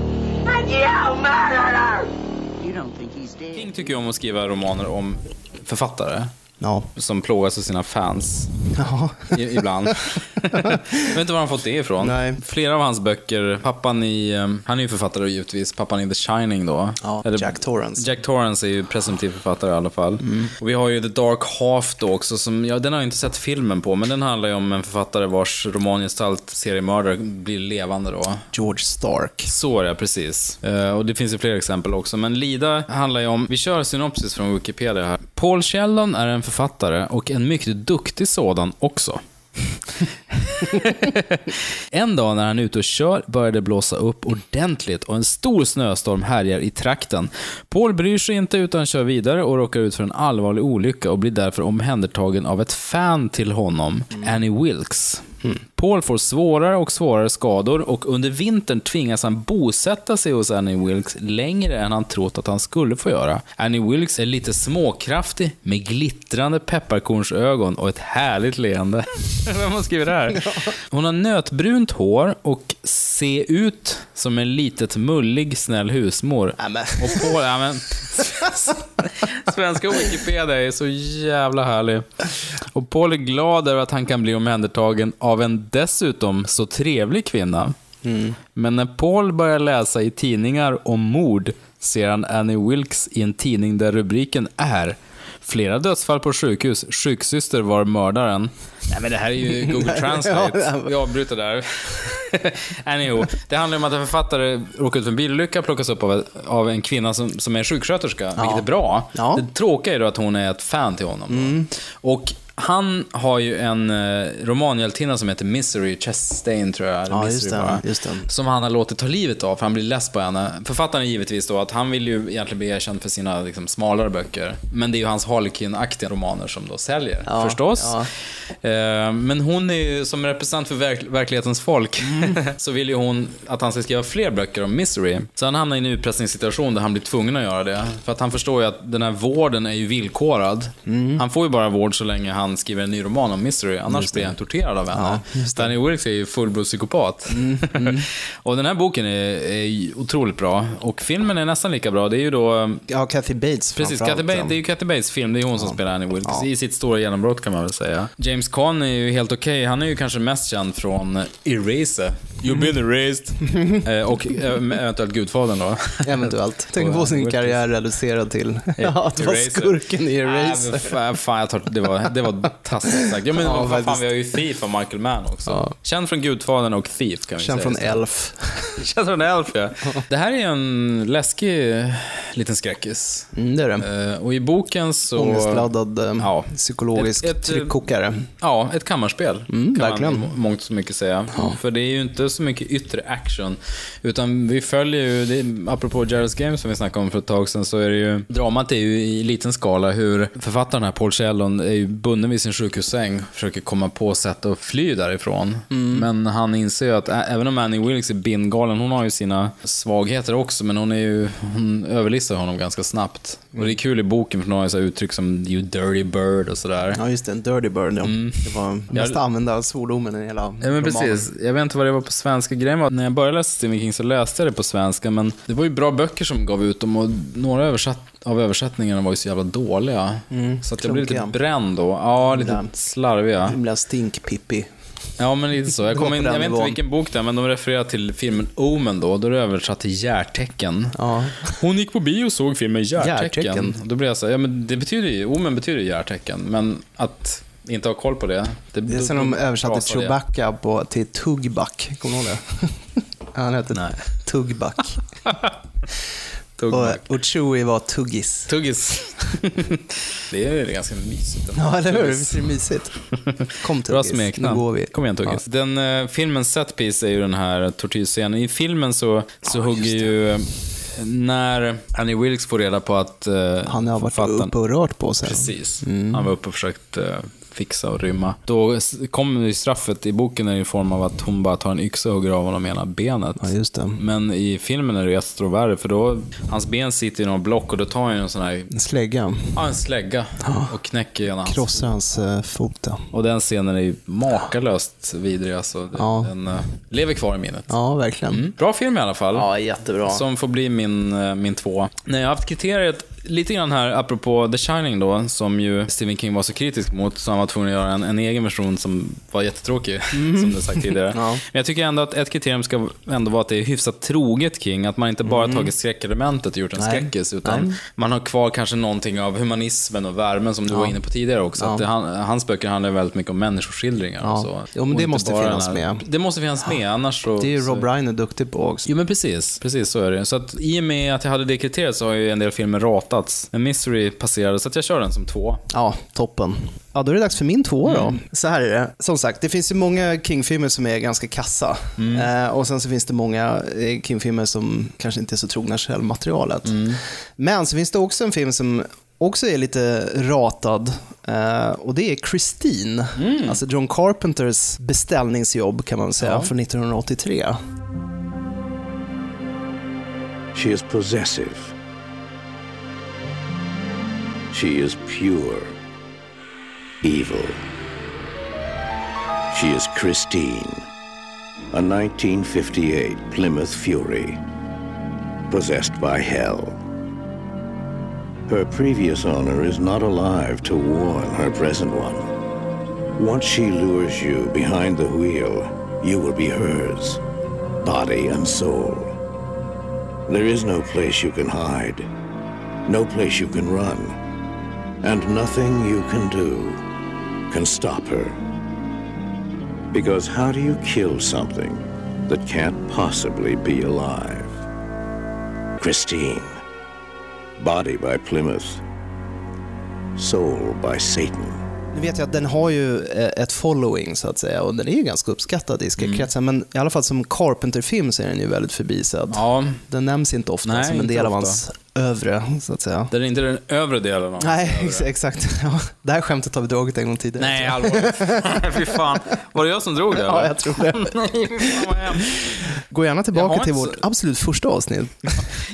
And you murdered her! You don't think he's dead? King tycker ju om att skriva romaner om författare. Ja. Som plågas av sina fans. Ja. Ibland. jag vet inte var han fått det ifrån. Nej. Flera av hans böcker, pappan i, eh, han är ju författare givetvis, pappan i The Shining då. Ja, Eller- Jack Torrance. Jack Torrance är ju presumtiv författare i alla fall. Och vi har ju The Dark Half då också, som, ja, den har jag inte sett filmen på, men den handlar ju om en författare vars romangestalt, seriemördare, blir levande då. George Stark. Så är det, precis. Eh, och det finns ju fler exempel också. Men Lida handlar ju om, vi kör synopsis från Wikipedia här. Paul Sheldon är en författare och en mycket duktig sådan också. en dag när han är ute och kör börjar det blåsa upp ordentligt och en stor snöstorm härjar i trakten. Paul bryr sig inte utan kör vidare och råkar ut för en allvarlig olycka och blir därför omhändertagen av ett fan till honom, Annie Wilkes. Paul får svårare och svårare skador och under vintern tvingas han bosätta sig hos Annie Wilkes längre än han trott att han skulle få göra. Annie Wilkes är lite småkraftig med glittrande pepparkornsögon och ett härligt leende. Vem har skrivit det här? Hon har nötbrunt hår och ser ut som en litet mullig snäll husmor. Och Paul, ja, men, Svenska Wikipedia är så jävla härlig. Och Paul är glad över att han kan bli omhändertagen av en dessutom så trevlig kvinna. Men när Paul börjar läsa i tidningar om mord ser han Annie Wilkes i en tidning där rubriken är Flera dödsfall på sjukhus. Sjuksyster var mördaren. Nej men det här är ju Google Translate. Vi avbryter där. Anywho, det handlar om att en författare råkar ut för en bilolycka, plockas upp av, av en kvinna som, som är sjuksköterska, vilket är bra. Det tråkiga är då att hon är ett fan till honom. Då. Och han har ju en eh, romanhjältinna som heter Misery Chastain, tror jag. eller Ja, Misery just det, bara. Som han har låtit ta livet av, för han blir less på henne. Författaren är givetvis då att han vill ju egentligen bli erkänd för sina liksom, smalare böcker. Men det är ju hans Harlequin-aktiga romaner som då säljer, Ja, förstås. ja. Eh, Men hon är ju, som representant för verk verklighetens folk, Mm. så vill ju hon att han ska skriva fler böcker om Misery. Så han hamnar i en utpressningssituation där han blir tvungen att göra det. För att han förstår ju att den här vården är ju villkorad. Mm. Han får ju bara vård så länge han skriver en ny roman om Misery, annars blir han torterad av henne. Ja. Danny Wilkes är ju fullblodspsykopat. och den här boken är, är otroligt bra. Och filmen är nästan lika bra. Det är ju då... Ja, Kathy Bates Precis, Kathy Bates, ja. det är ju Kathy Bates film. Det är hon som spelar Annie Wilkes Ja. i sitt stora genombrott kan man väl säga. James Caan är ju helt okej. Han är ju kanske mest känd från Eraser. You've been erased. Eh, och eh, eventuellt Gudfadern då. Eventuellt. Tänk på sin karriär reducerad till att vara skurken i Eraser. fan, fan, jag tar, det, var, det var taskigt sagt. Ja, men Ja, vad fan, faktiskt. vi har ju Thief av Michael Mann också. Känd från Gudfadern och Thief kan vi Känd säga. från. Elf. Känd från Elf, ja. Det här är en läskig liten skräckis. Mm, det är det. Eh, Och i boken så... Ångestladdad eh, Ja. psykologisk Ett- ett, eh, tryckkokare. Ja, ett kammarspel Mm, kan verkligen. man mångt och mycket säga. För det är ju inte så mycket yttre action. Utan vi följer ju, det, apropå Jared's Game som vi snackade om för ett tag sedan, så är det ju, dramat är ju i liten skala hur författaren här, Paul Sheldon, är ju bunden vid sin sjukhussäng, försöker komma på sätt att fly därifrån. Mm. Men han inser ju att även om Annie Wilkes är bindgalen, hon har ju sina svagheter också, men hon är ju, hon överlistar honom ganska snabbt. Och det är kul i boken, för hon har så uttryck som you dirty bird och sådär. Ja, just det. En dirty bird. Ja. Det var mest använda svordomen i hela Mm. Ja men precis. Jag vet inte vad det var på svenska. Grejen var att när jag började läsa Stephen King så läste jag det på svenska, men det var ju bra böcker som gav ut dem och några översatt, av översättningarna var ju så jävla dåliga. så att jag blev lite bränd då. Ja, lite Ibland. slarviga. Himla stinkpippi. Ja, men lite så. Jag, kom in, jag vet inte vilken bok det är, men de refererar till filmen Omen då. Då är det översatt till hjärtecken. Ja. Hon gick på bio och såg filmen. Hjärtecken. Då blev jag så här, ja men det betyder ju, Omen betyder ju hjärtecken, men att inte ha koll på det. Det, Det är sen de översatte. Chewbacca på, till Tugback. Kommer du ihåg det? Han hette Nej. Tugback. Tugback. Och, och Chewie var Tuggis. Tuggis. det är ganska mysigt. ändå. Ja, eller hur? Visst är det mysigt? Kom Bra Tuggis, nu går vi. Kom igen Tuggis. Den uh, filmens setpiece är ju den här tortyrscenen. I filmen så, så hugger ju... eh, När Annie Wilkes får reda på att uh, Han har varit uppe och rört på sig. Precis. Mm. Han var uppe och försökt eh, fixa och rymma. Då kommer ju straffet i boken i form av att hon bara tar en yxa och hugger av honom ena benet. Ja, just det. Men i filmen är det desto värre, för då, hans ben sitter i några block och då tar han en sån här, En slägga. ja en slägga och knäcker ena hans Krossar hans uh, fot. ja. Och den scenen är ju makalöst vidrig alltså. Ja. Den eh, lever kvar i minnet. Ja, verkligen. Mm. Bra film i alla fall. Ja, jättebra. Som får bli min, eh, min två. Nej, jag har haft kriteriet lite grann här, apropå The Shining då, som ju Stephen King var så kritisk mot, så han var tvungen att göra en, en egen version som var jättetråkig, som du sagt tidigare. Ja. Men jag tycker ändå att ett kriterium ska ändå vara att det är hyfsat troget King, att man inte bara tagit skräckelementet och gjort en Nej. skräckis, utan Nej. man har kvar kanske någonting av humanismen och värmen som du Ja. var inne på tidigare också. Ja. Att det, han, hans böcker handlar väldigt mycket om människoskildringar Ja. och så. Jo, men Och det måste finnas här- med. Det måste finnas med, annars så... Det är Rob Reiner duktig på också. Jo men precis, precis så är det. Så att i och med att jag hade det kriteriet så har ju en del filmer rat, hatats. Men Misery passerade, så att jag kör den som två. Ja, toppen. Ja, då är det dags för min två då. Mm. Så här är det. Som sagt, det finns ju många King-filmer som är ganska kassa. Mm. Eh, och sen så finns det många eh, King-filmer som kanske inte är så trogna källmaterialet. Mm. Men så finns det också en film som också är lite ratad eh, och det är Christine. Alltså John Carpenters beställningsjobb kan man säga, Ja. från 1983. She is possessive. She is pure. Evil. She is Christine, a 1958 Plymouth Fury, possessed by hell. Her previous owner is not alive to warn her present one. Once she lures you behind the wheel, you will be hers, body and soul. There is no place you can hide, no place you can run, and nothing you can do can stop her. Because how do you kill something that can't possibly be alive? Christine. Body by Plymouth. Soul by Satan. Nu vet jag att den har ju eh, ett following så att säga och den är ju ganska uppskattad i skräckkretsar men i alla fall som Carpenter-film så är den ju väldigt förbisedd. Ja. Den nämns inte ofta Nej, som en del av hans övre så att säga. Det är inte den övre delen av Nej, ex- exakt. Ja, det här skämtet har vi dragit en gång tidigare. Nej, allvarligt. Fy fan. Var det jag som drog det? Ja, eller? jag tror det. Nej, fan. Gå gärna tillbaka till vårt absolut första avsnitt.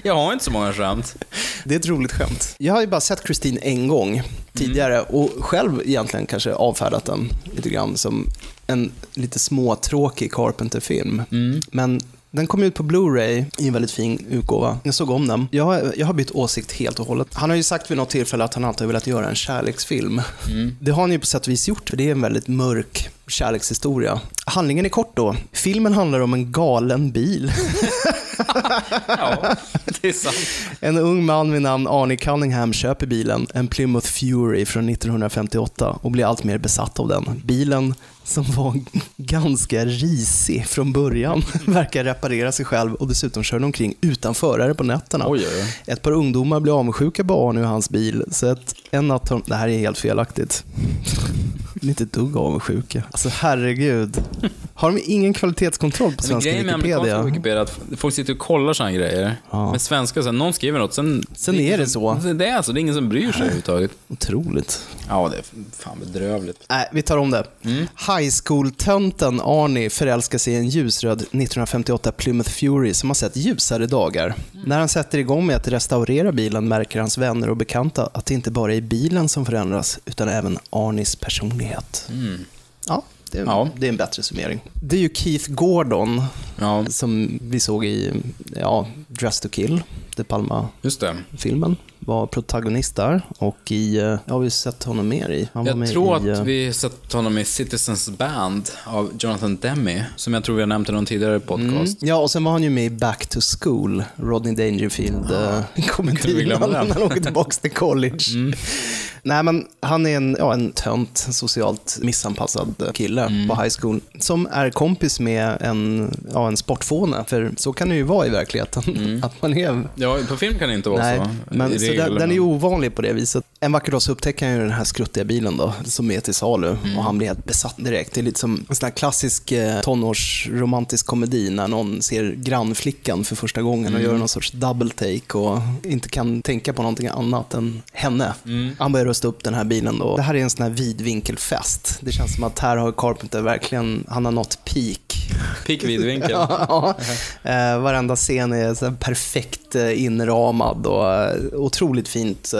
Jag har inte så många skämt. Det är ett roligt skämt. Jag har ju bara sett Christine en gång tidigare och själv egentligen kanske avfärdat den lite grann som en lite småtråkig Carpenter-film. Men den kom ut på Blu-ray i en väldigt fin utgåva. Jag såg om den. Jag, har- jag har bytt åsikt helt och hållet. Han har ju sagt vid något tillfälle att han alltid har velat göra en kärleksfilm. Det har han ju på sätt och vis gjort, för det är en väldigt mörk kärlekshistoria. Handlingen är kort då. Filmen handlar om en galen bil. Ja, det är sant. En ung man vid namn Arnie Cunningham köper bilen, en Plymouth Fury från 1958 och blir allt mer besatt av den. Bilen som var ganska risig från början verkar reparera sig själv och dessutom kör den omkring utan förare på nätterna. Oj, oj, oj. Ett par ungdomar blir avundsjuka på Arnie och hans bil, så att en natt har de... Det här är helt felaktigt. Inte ett dugg avundsjuka. Alltså herregud. Har de ingen kvalitetskontroll på svenska grejen med amerikanska Wikipedia? Wikipedia är att folk sitter och kollar sådana grejer. Ja. Med svenska, så här, någon skriver något, sen... Sen är det så. Det är så, det är ingen som bryr sig överhuvudtaget. Otroligt. Ja, det är fan bedrövligt. Nej, vi tar om det. High school-tönten Arnie förälskar sig i en ljusröd 1958 Plymouth Fury som har sett ljusare dagar. När han sätter igång med att restaurera bilen märker hans vänner och bekanta att det inte bara är bilen som förändras, utan även Arnies personlighet. Ja, det är, Ja. det är en bättre summering. Det är ju Keith Gordon Ja, som vi såg i ja, Dress to Kill, De Palma-filmen. Var protagonist där och i, eh, ja, har vi sett honom mer i? Han Jag tror i, att eh, vi sett honom i Citizens Band av Jonathan Demme, som jag tror vi har nämnt i någon tidigare podcast. Ja, och sen var han ju med i Back to School, Rodney Dangerfield, eh, den? han åker tillbaka till college. Nej, men han är en, ja, en tönt, socialt missanpassad kille på high school som är kompis med en, ja, en sportfåne, för så kan det ju vara i verkligheten. Att man är Ja, på film kan det inte vara Nej, så. men så den, den är ovanlig på det viset. En vacker dag så upptäcker han ju den här skruttiga bilen då, som är till salu och han blir helt besatt direkt. Det är lite som en sån här klassisk eh, tonårsromantisk komedi när någon ser grannflickan för första gången och gör någon sorts double take och inte kan tänka på någonting annat än henne. Han börjar rusta upp den här bilen då. Det här är en sån här vidvinkelfest. Det känns som att här har Carpenter verkligen, han har nått peak. Pick vidvinkel. Ja, eh, varenda scen är så perfekt eh, inramad och eh, otroligt fint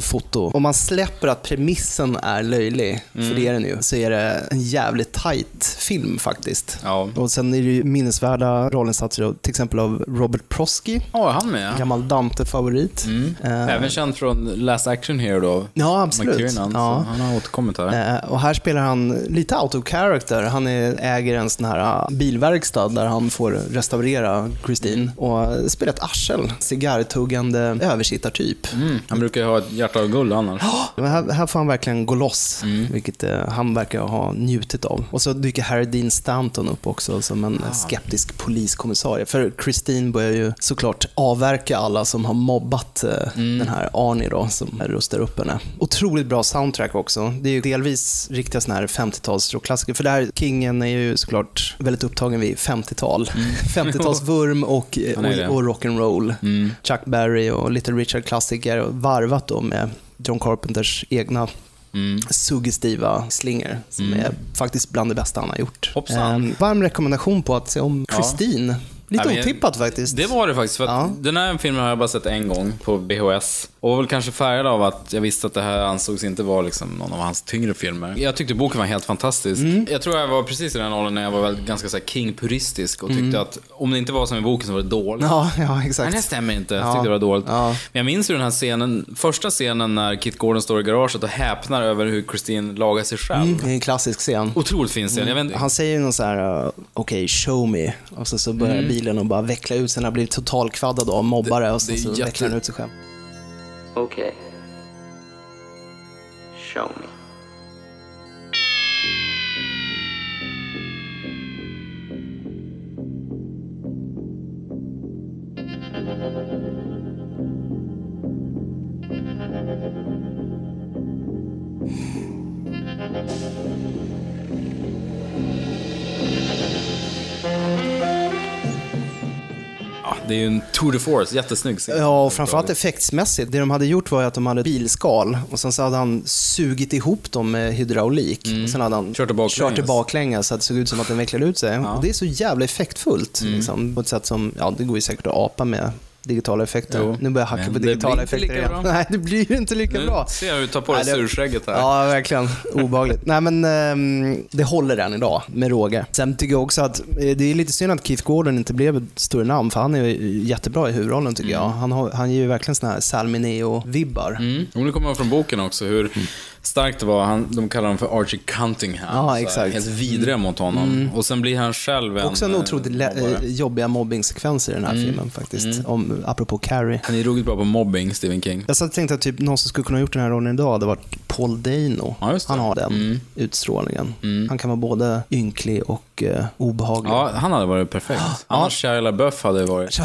foto. Om man släpper att premissen är löjlig, för det är den ju, så är det en jävligt tight film faktiskt. Ja. Och sen är det ju minnesvärda rollinsatser till exempel av Robert Prosky, Ja, han med. gammal Dante-favorit. Eh, Även känd från Last Action Hero då. Ja, absolut. McTiernan, Ja. han har återkommit här. Och här spelar han lite out of character. Han är, äger en sån här bilverkstad där han får restaurera Christine och spelar ett arsel cigarrtuggande översittartyp. Mm. Han brukar ju ha ett hjärta av guld annars. Men här, här får han verkligen gå loss, vilket eh, han verkar ha njutit av. Och så dyker Harry Dean Stanton upp också som en Ah. skeptisk poliskommissarie. För Christine börjar ju såklart avverka alla som har mobbat eh, Mm. den här Arnie då, som rustar upp henne. Otroligt bra soundtrack också. Det är ju delvis riktiga såna här 50-tals rockklassiker. För där, Kingen är ju såklart väldigt upptagen vid 50-tal. 50-talsvurm och, Mm. Han är det. och, och rock'n'roll. Mm. Chuck Berry och Little Richard-klassiker varvat då med John Carpenters egna Mm. suggestiva slingor som är faktiskt bland det bästa han har gjort. Hoppsan. Ehm, varm rekommendation på att se om Ja. Christine. Lite Nej, men- otippat faktiskt. Det var det faktiskt. För att Den här filmen har jag bara sett en gång på VHS. Och var väl kanske färgad av att jag visste att det här ansågs inte vara liksom någon av hans tyngre filmer. Jag tyckte boken var helt fantastisk. Mm. Jag tror jag var precis i den åldern när jag var väl ganska så här king-puristisk och tyckte Mm. att om det inte var som i boken så var det dåligt. Ja, ja exakt. Nej, det stämmer inte. Jag Ja. tyckte det var dåligt. Ja. Men jag minns ju den här scenen, första scenen när Kit Gordon står i garaget och häpnar över hur Christine lagar sig själv. Mm, det är en klassisk scen. Otroligt fin scen. Inte- Han säger ju någon så här, uh, okej, show me. Och så, så börjar Mm. bilen och bara veckla ut sig. Den har blivit totalkvaddad av mobbare och så, så jätte- vecklar den ut sig själv. Okay. Show me. det är ju en tour de force, jättesnygg scen. Ja, och framförallt effektsmässigt. Det de hade gjort var att de hade bilskal och sen så hade han sugit ihop dem med hydraulik. Och sen hade han Mm. Kört det baklänges. baklänges så att det såg ut som att den vecklade ut sig. Och det är så jävla effektfullt. Mm. Liksom, på ett sätt som, ja, det går ju säkert att apa med digitala effekter. Jo, nu börjar jag hacka på det digitala effekter igen. bra. Nej, det blir ju inte lika Nu bra. ser jag hur du tar på dig det- surskägget här. Ja, verkligen. Obehagligt. Nej, men ehm, det håller än idag, med råge. Sen tycker jag också att eh, det är lite synd att Keith Gordon inte blev ett större namn, för han är ju jättebra i huvudrollen tycker jag. Han, har, han ger ju verkligen såna här Salmineo-vibbar. Mm. Och nu kommer från boken också, hur starkt var. Han, de kallar honom för Archie Cunningham. Ja, exakt. Helt vidriga Mm. mot honom. Mm. Och sen blir han själv en... Också en eh, otroligt eh, jobbiga mobbingsekvenser i den här Mm. filmen faktiskt. Mm. Om, apropå Carrie. Han är ruggigt bra på mobbing, Stephen King. Jag satt och tänkte att typ, någon som skulle kunna ha gjort den här rollen idag hade varit Paul Dano. Han har den Mm. utstrålningen. Han kan vara både ynklig och eh, obehaglig. Ja, han hade varit perfekt. Annars Shia LaBeouf hade varit...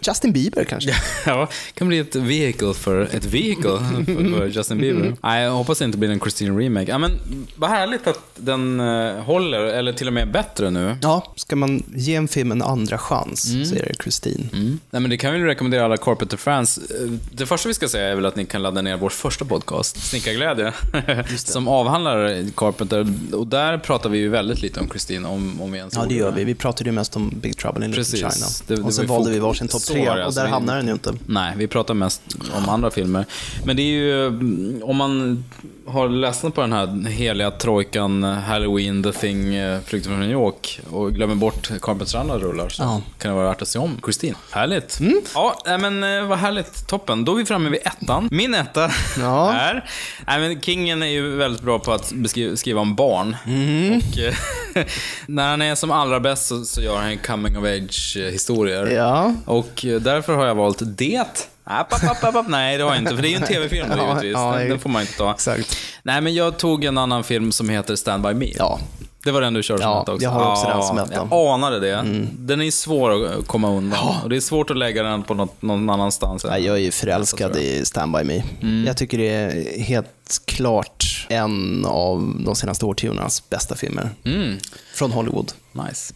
Justin Bieber kanske? ja, kan bli ett vehicle för ett vehicle för Justin Bieber. Nej, jag hoppas det inte blir en Christine remake. Ja, men vad härligt att den eh, håller, eller till och med bättre nu. Ja, ska man ge en film en andra chans Mm. så är det Christine. Nej, men det kan vi rekommendera alla Carpenter-fans. Eh, Det första vi ska säga är väl att ni kan ladda ner vår första podcast, Snickarglädje, som avhandlar Carpenter. Och där pratar vi ju väldigt lite om Christine, om, om vi ens Ja, det gör vi. Vi pratade ju mest om Big Trouble in Little. China. Det- det och sen valde vi varsin topp tre och alltså. där Vi- hamnar den ju inte. Nej, vi pratar mest om andra filmer. Men det är ju, mm, om man har ledsnat på den här heliga trojkan, Halloween, The Thing, eh, Flykten från New York och glömmer bort Carpenters andra rullar så Ja. kan det vara värt att se om Christine. Härligt. Mm. Ja, men eh, vad härligt. Toppen. Då är vi framme vid ettan. Min etta är... Nej, men Kingen är ju väldigt bra på att beskriva, skriva om barn. Mm. Och, eh, när han är som allra bäst så, så gör han coming of age-historier. Ja. Och därför har jag valt Det. App, app, app, app. Nej, det har jag inte, för det är ju en tv-film Ja, givetvis. ja, den, det- den får man inte ta. Exakt. Nej, men jag tog en annan film som heter Stand By Me. Ja. Det var den du körde som Ja, etta också. jag har också den som etta. Jag anade det. Den är svår att komma undan. Och det är svårt att lägga den på något, någon annanstans. Ja, jag är ju förälskad i Stand By Me. Mm. Jag tycker det är helt klart en av de senaste årtiondenas bästa filmer. Mm. Från Hollywood. Nice.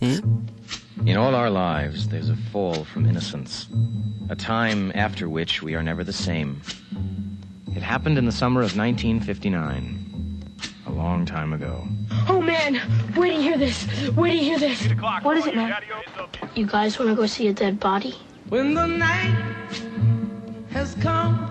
In all our lives, there's a fall from innocence, a time after which we are never the same. It happened in the summer of 1959, a long time ago. Oh man, wait to hear this. Wait to hear this. What is it, man? You guys want to go see a dead body? When the night has come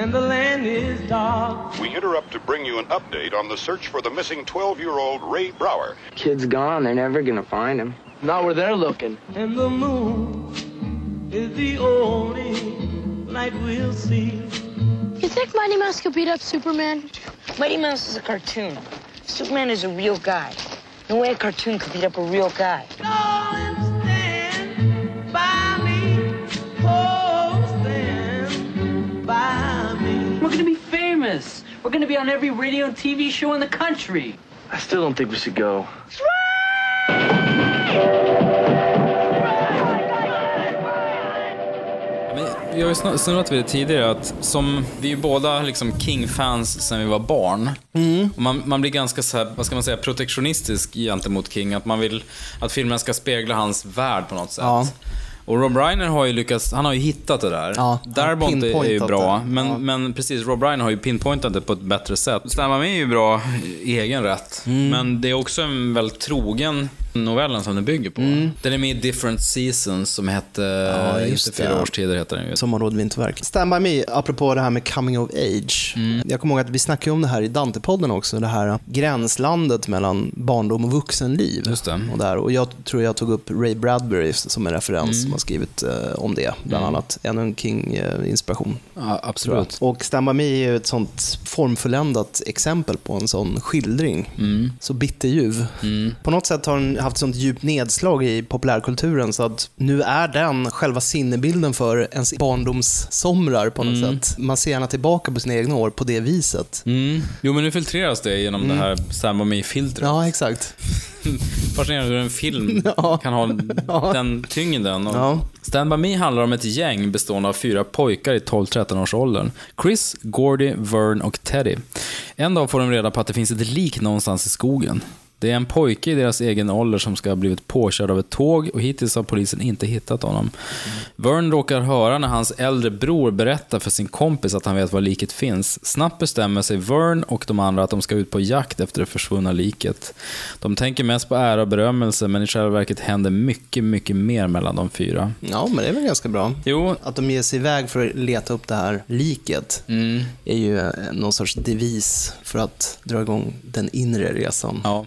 and the land is dark. We interrupt to bring you an update on the search for the missing 12 year old Ray Brower. Kid's gone. They're never gonna find him. Not where they're looking. And the moon is the only light we'll see. You think Mighty Mouse could beat up Superman? Mighty Mouse is a cartoon. Superman is a real guy. No way a cartoon could beat up a real guy. Darling, We're gonna be on every radio and TV show in the country. I still don't think we should go. Vi har ju snu- snurrat vid det tidigare, att som, vi är ju båda liksom King-fans sen vi var barn. Och man, man blir ganska så här, vad ska man säga, protektionistisk gentemot King. Att man vill att filmen ska spegla hans värld på något sätt. Ja. Och Rob Reiner har ju lyckats, han har ju hittat det där. Ja, Darabont är ju bra, det. men, men precis, Rob Reiner har ju pinpointat det på ett bättre sätt. Med är ju bra i egen rätt, Mm. men det är också en väldigt trogen novellen som den bygger på. Den är med i Different Seasons som hette, Ja, just fyra det. årstider heter den ju. Sommarråd vinterverk. Stand By Me, apropå det här med coming of age. Jag kommer ihåg att vi snackade om det här i Dante-podden också, det här gränslandet mellan barndom och vuxenliv. Just det. Och, där. och jag tror jag tog upp Ray Bradbury som en referens som har skrivit eh, om det, bland annat. Ännu en King-inspiration. Ja, absolut. Och Stand By Me är ju ett sånt formfulländat exempel på en sån skildring. Så bitterljuv. På något sätt har den haft sånt djupt nedslag i populärkulturen så att nu är den själva sinnebilden för ens barndomssomrar på något sätt. Man ser gärna tillbaka på sina egna år på det viset. Mm. Jo, men nu filtreras det genom det här Sam Me-filtret. Ja, exakt. Fascinerande hur en film kan ha den tyngden. Och Ja. Stand By Me handlar om ett gäng bestående av fyra pojkar i 12-13 års åldern. Chris, Gordy, Vern och Teddy. En dag får de reda på att det finns ett lik någonstans i skogen. Det är en pojke i deras egen ålder som ska ha blivit påkörd av ett tåg och hittills har polisen inte hittat honom. Vern råkar höra när hans äldre bror berättar för sin kompis att han vet var liket finns. Snabbt bestämmer sig Vern och de andra att de ska ut på jakt efter det försvunna liket. De tänker mest på ära och berömmelse, men i själva verket händer mycket, mycket mer mellan de fyra. Ja, men det är väl ganska bra. Jo. Att de ger sig iväg för att leta upp det här liket är ju eh, någon sorts devis för att dra igång den inre resan. Ja.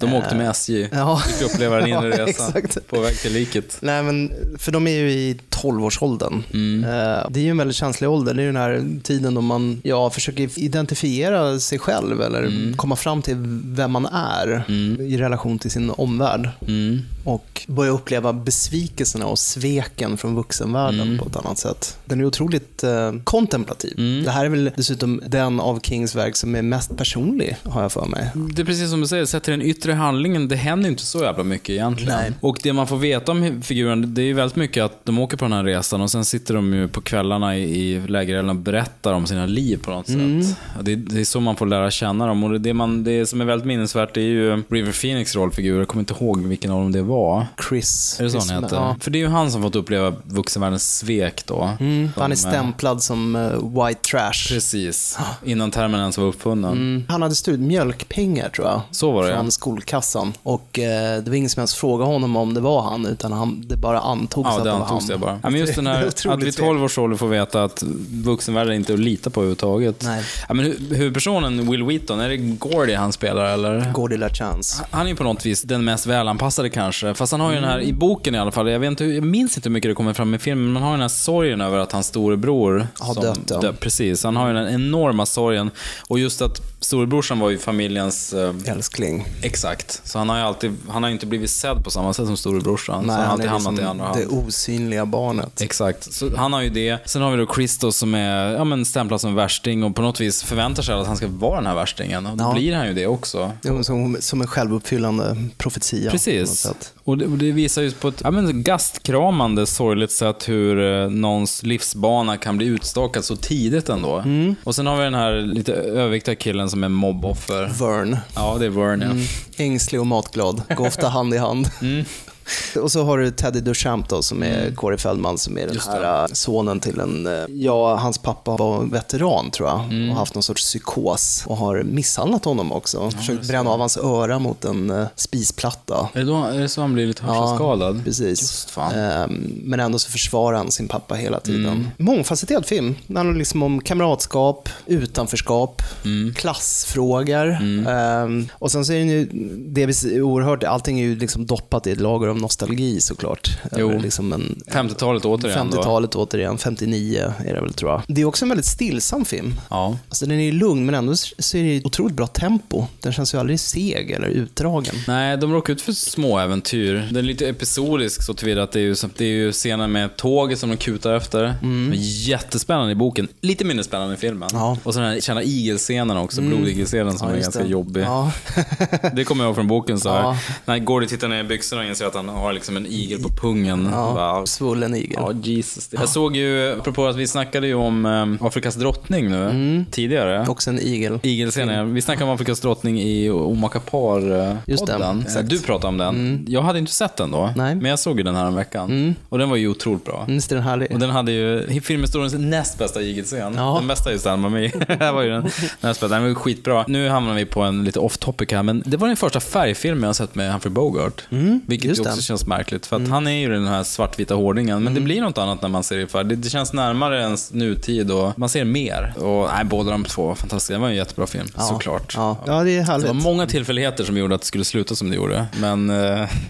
De åkte med SJ. Ja. Fick uppleva den inre Ja, resan exakt. på väg till liket. Nej, men för de är ju i 12-årsåldern. Mm. Eh, Det är ju en väldigt känslig ålder. Det är ju den här tiden då man ja, försöker identifiera sig själv eller Mm. komma fram till vem man är i relation till sin omvärld. Mm. Och börja uppleva besvikelserna och sveken från vuxenvärlden Mm. på ett annat sätt. Den är otroligt eh, kontemplativ. Det här är väl dessutom den av Kings verk som är mest personlig, har jag för mig. Det är precis som du säger, sett till den yttre handlingen, det händer inte så jävla mycket egentligen. Nej. Och det man får veta om figuren, det är ju väldigt mycket att de åker på den här resan och sen sitter de ju på kvällarna i, i lägerelden och berättar om sina liv på något Mm. sätt. Det, det är så man får lära känna dem. Och det, man, det som är väldigt minnesvärt det är ju River Phoenix rollfigur, jag kommer inte ihåg vilken av dem det var. Chris. Är det så han heter? Ja. För det är ju han som fått uppleva vuxenvärldens svek då. Mm, han är eh, stämplad som eh, white trash. Precis. Innan termen ens var uppfunnen. Mm. Han hade stulit mjölkpengar tror jag. Så var det, Från ja. Skolkassan. Och eh, det var ingen som ens frågade honom om det var han, utan han, det bara antogs Ja, att det det var han. det bara. Ja, men just den här, att vid svek. 12 års ålder får veta att vuxenvärlden inte är att lita på överhuvudtaget. Nej. Ja, men hu- huvudpersonen Will Wheaton, är det Gordy han spelar eller? Gordy LaChance. Han är ju på något vis den mest välanpassade kanske. Fast han har ju den här, i boken i alla fall, jag, vet inte, jag minns inte hur mycket det kommer fram i filmen, men man har ju den här sorgen över att hans storebror Har som dött, ja. Precis, han har ju den enorma sorgen. Och just att storebrorsan var ju familjens... Eh, Älskling. exakt. Så han har ju alltid, han har inte blivit sedd på samma sätt som storebrorsan. Nej, så han har alltid hamnat liksom i andra hand. det osynliga barnet. Exakt, så han har ju det. Sen har vi då Christos som är ja, men stämplad som värsting och på något vis förväntar sig att han ska vara den här värstingen. Och då Ja. blir han ju det också. Jo, Som, som en självuppfyllande profetia. Precis. Och det, och det visar ju på ett ja, men gastkramande, sorgligt sätt hur eh, någons livsbana kan bli utstakad så tidigt ändå. Mm. Och sen har vi den här lite överviktiga killen som är mobboffer. Vern. Ja, det är Vern, ja. Mm. Ängslig och matglad. Går ofta hand i hand. Mm. Och så har du Teddy Duchamp då, som är Corey Feldman, som är den Just här äh, sonen till en... äh, Ja, hans pappa var veteran tror jag Mm. och haft någon sorts psykos och har misshandlat honom också. Försökt bränna av hans öra mot en äh, spisplatta. Är, det då, är det så han blir lite hörselskadad? precis. Just fan. Ehm, men ändå så försvarar han sin pappa hela tiden. Mm. Mångfacetterad film. Den handlar liksom om kamratskap, utanförskap, Mm. klassfrågor. Ehm, och sen så är den ju delvis oerhört, allting är ju liksom doppat i ett lager av nostalgi såklart. Jo. Liksom en, 50-talet återigen då. 50-talet återigen, 59 är det väl tror jag. Det är också en väldigt stillsam film. Ja. Alltså den är lugn, men ändå så är det otroligt bra tempo. Den känns ju aldrig seg eller utdragen. Nej, de råkar ut för små äventyr. Den är lite episodisk så tillvida att det är ju, det är ju scener med tåget som de kutar efter. Mm. Jättespännande i boken, lite mindre spännande i filmen. Ja. Och så den här kända igelscenen också, Mm. blodigelscenen som Ja, är ganska det. jobbig. Ja. det kommer jag ihåg från boken så här. Ja. När Gordy tittar ner i byxorna och inser att han har liksom en igel på pungen. Ja, Bara, svullen igel. Ja, Jesus. Jag såg ju, apropå att vi snackade ju om eh, Afrikas drottning nu, Mm. tidigare. Också en igel. Igelscenen. Vi snackade om Afrikas drottning i Omaka Just det, Par-podden. exakt. Du pratade om den. Mm. Jag hade inte sett den då, Nej. men jag såg ju den här en veckan. Och den var ju otroligt bra. Mm, Visst är den härlig? Och den hade ju filmhistoriens näst bästa igelscen. Ja. Den bästa är ju Stand By Me. det var ju den näst bästa. Den var ju skitbra. Nu hamnar vi på en lite off topic här, men det var den första färgfilmen jag har sett med Humphrey Bogart. vilket just ju också det. Mm. känns märkligt, för att han är ju den här svartvita hårdingen. Men det blir något annat när man ser det färg. Det, det känns närmare ens nutid och man ser mer. Och nej, båda de två var fantastiska. Det var en jättebra film, Ja. såklart. Ja. ja, det är Det härligt. var många tillfälligheter som gjorde att det skulle sluta som det gjorde. Men eh,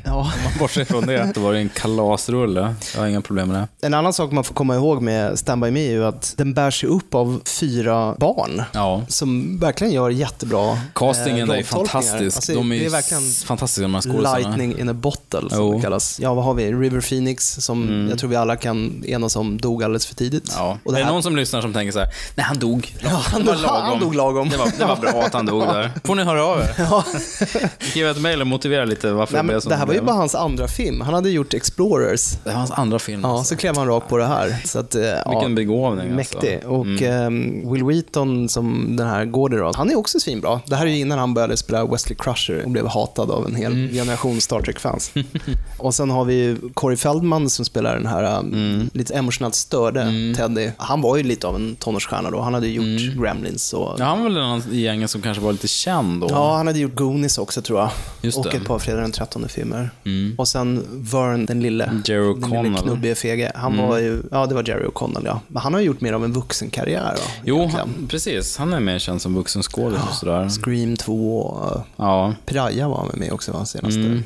Ja. om man bortser från det, då var det en kalasrulle. Jag har inga problem med det. En annan sak man får komma ihåg med Stand By Me är ju att den bärs upp av fyra barn Ja. som verkligen gör jättebra Castingen eh, är fantastisk. Alltså, de är det är fantastiska de här skådisarna. lightning in a bottle som Jo. det kallas. Ja, vad har vi? River Phoenix som jag tror vi alla kan enas om dog alldeles för tidigt. Mm. Ja. Och det är det här- någon som lyssnar som tänker så här, nej han dog. Ja, han, dog, han dog lagom. Det var, det var bra att han dog där. får ni höra av er. Ja. Skriv ett mejl och motivera lite varför Nej, det blev som det här var ju bara hans andra film. Han hade gjort Explorers. Det var hans andra film. Ja, alltså. så klev han rakt på det här. Så att, eh, ja, Vilken begåvning Mäktig. alltså. Och ehm, Will Wheaton som den här Gordy då, han är också svinbra. Det här är ju innan han började spela Wesley Crusher och blev hatad av en hel Mm. generation Star Trek-fans. och sen har vi ju Corey Feldman som spelar den här um, Mm. lite emotionellt störde Teddy. Han var ju lite av en tonårsstjärna då. Han hade ju gjort Gremlins och Mm. Ja, han var väl den i gängen som kanske var lite känd då. Ja, han hade gjort Goonies också tror jag. Just och det. ett par Fredag den 13 filmer. Och sen Vern, den lille, Jerry den lille O'Connell. knubbige fege. Han Mm. var ju, ja det var Jerry O'Connell ja. Men han har ju gjort mer av en vuxenkarriär då. Jo, han, precis. Han är mer känd som vuxenskådis och sådär. Scream 2 och Ja. Piraya var han med också va, senaste. Mm.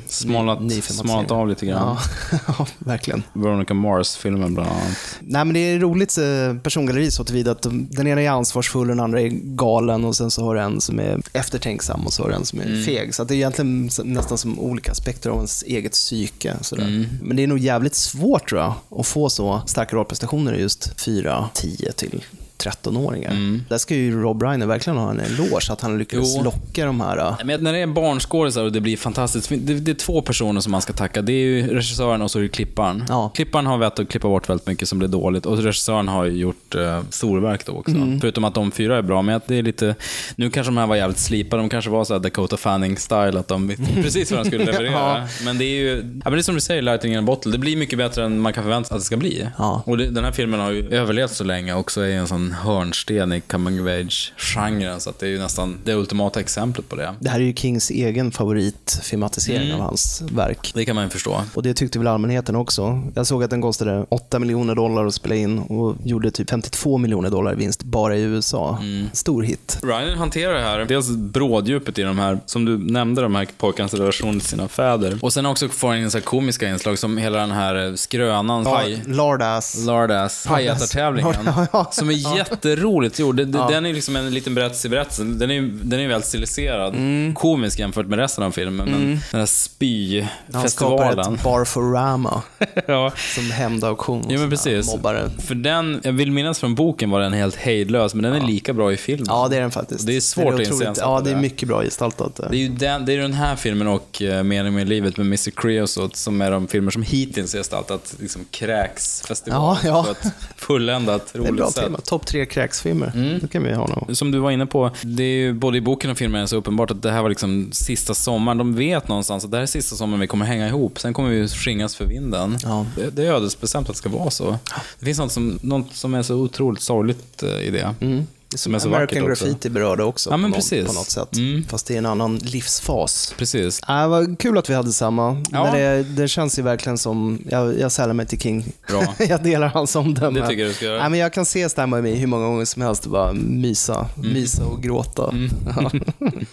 ny- Smalat av lite grann. Ja, ja, verkligen. Veronica Mars-filmen bland annat. Nej men det är roligt eh, persongalleri så tillvida att de, den ena är ansvarsfull, den andra är galen och sen så har du en som är eftertänksam och så har du en som är Mm. feg. Så att det är egentligen nästan som olika aspekter av ens eget psyke. Sådär. Mm. Men det är nog jävligt svårt tror jag, att få så starka rollprestationer i just 4, 10 till 13-åringar. Där ska ju Rob Reiner verkligen ha en eloge, att han lyckades Jo. locka de här... Men när det är barnskådisar och det blir fantastiskt, det, det är två personer som man ska tacka. Det är ju regissören och så är det klipparen. Ja. Klipparen har vett att klippa bort väldigt mycket som blir dåligt och regissören har gjort uh, storverk då också. Mm. Förutom att de fyra är bra, men att det är lite... Nu kanske de här var jävligt slipade, de kanske var så här Dakota Fanning-style, att de precis vad de skulle leverera. Ja. Men det är ju, ja, men det är som du säger, Lightning in a bottle. Det blir mycket bättre än man kan förvänta sig att det ska bli. Ja. Och det, den här filmen har ju överlevt så länge och också är en sån hörnsten i coming of age-genren, så det är ju nästan det ultimata exemplet på det. Det här är ju Kings egen favoritfilmatisering Mm. av hans verk. Det kan man ju förstå. Och det tyckte väl allmänheten också. Jag såg att den kostade 8 miljoner dollar att spela in och gjorde typ 52 miljoner dollar i vinst bara i USA. Mm. Stor hit. Ryan hanterar det här, dels bråddjupet i de här, som du nämnde, de här pojkarnas relation till sina fäder. Och sen också får han in så komiska inslag som hela den här skrönan, paj... Lardass. Lardass, hajatartävlingen. Ja, ja. Som är jätteroligt gjord. Det- det- Ja. Den är liksom en liten berättelse i berättelsen. Den är den är väldigt stiliserad. Komisk jämfört med resten av filmen. Men Mm. den här Han skapar spyfestivalen. ett Barforama ja. som hämndauktion. Ja men precis. Mobbare. För den, jag vill minnas från boken var den helt hejdlös, men den är lika bra i filmen. Ja, det är den faktiskt. Det är svårt Den att otroligt- iscensätta Ja, det är det. mycket bra gestaltat. Det är ju den, det är den här filmen och uh, Mening med livet med Mr. Creosote som är de filmer som hittills gestaltat liksom, kräksfestival Ja, ja. på ett fulländat, Det är bra roligt sätt. tema. Topp tre kräksfilmer. Mm. Det kan vi ha någon. Som du var inne på, det är ju både i boken och filmen så uppenbart att det här var liksom sista sommaren. De vet någonstans att det här är sista sommaren vi kommer hänga ihop. Sen kommer vi skingras för vinden. Ja. Det, det är ödesbestämt att det ska vara så. Det finns något som, något som är så otroligt sorgligt eh, i det. Mm. Som är så American vackert också. Graffiti berörde också Ja, men på, någon, på något sätt. Mm. Fast det är en annan livsfas. Precis. Äh, vad kul att vi hade samma. Ja. Men det, det känns ju verkligen som, jag, jag sällar mig till King. Bra. jag delar hans omdöme. Det tycker jag du ska göra. Nej, men jag kan se Stand By Me hur många gånger som helst och bara mysa, Mm. mysa och gråta. Ja.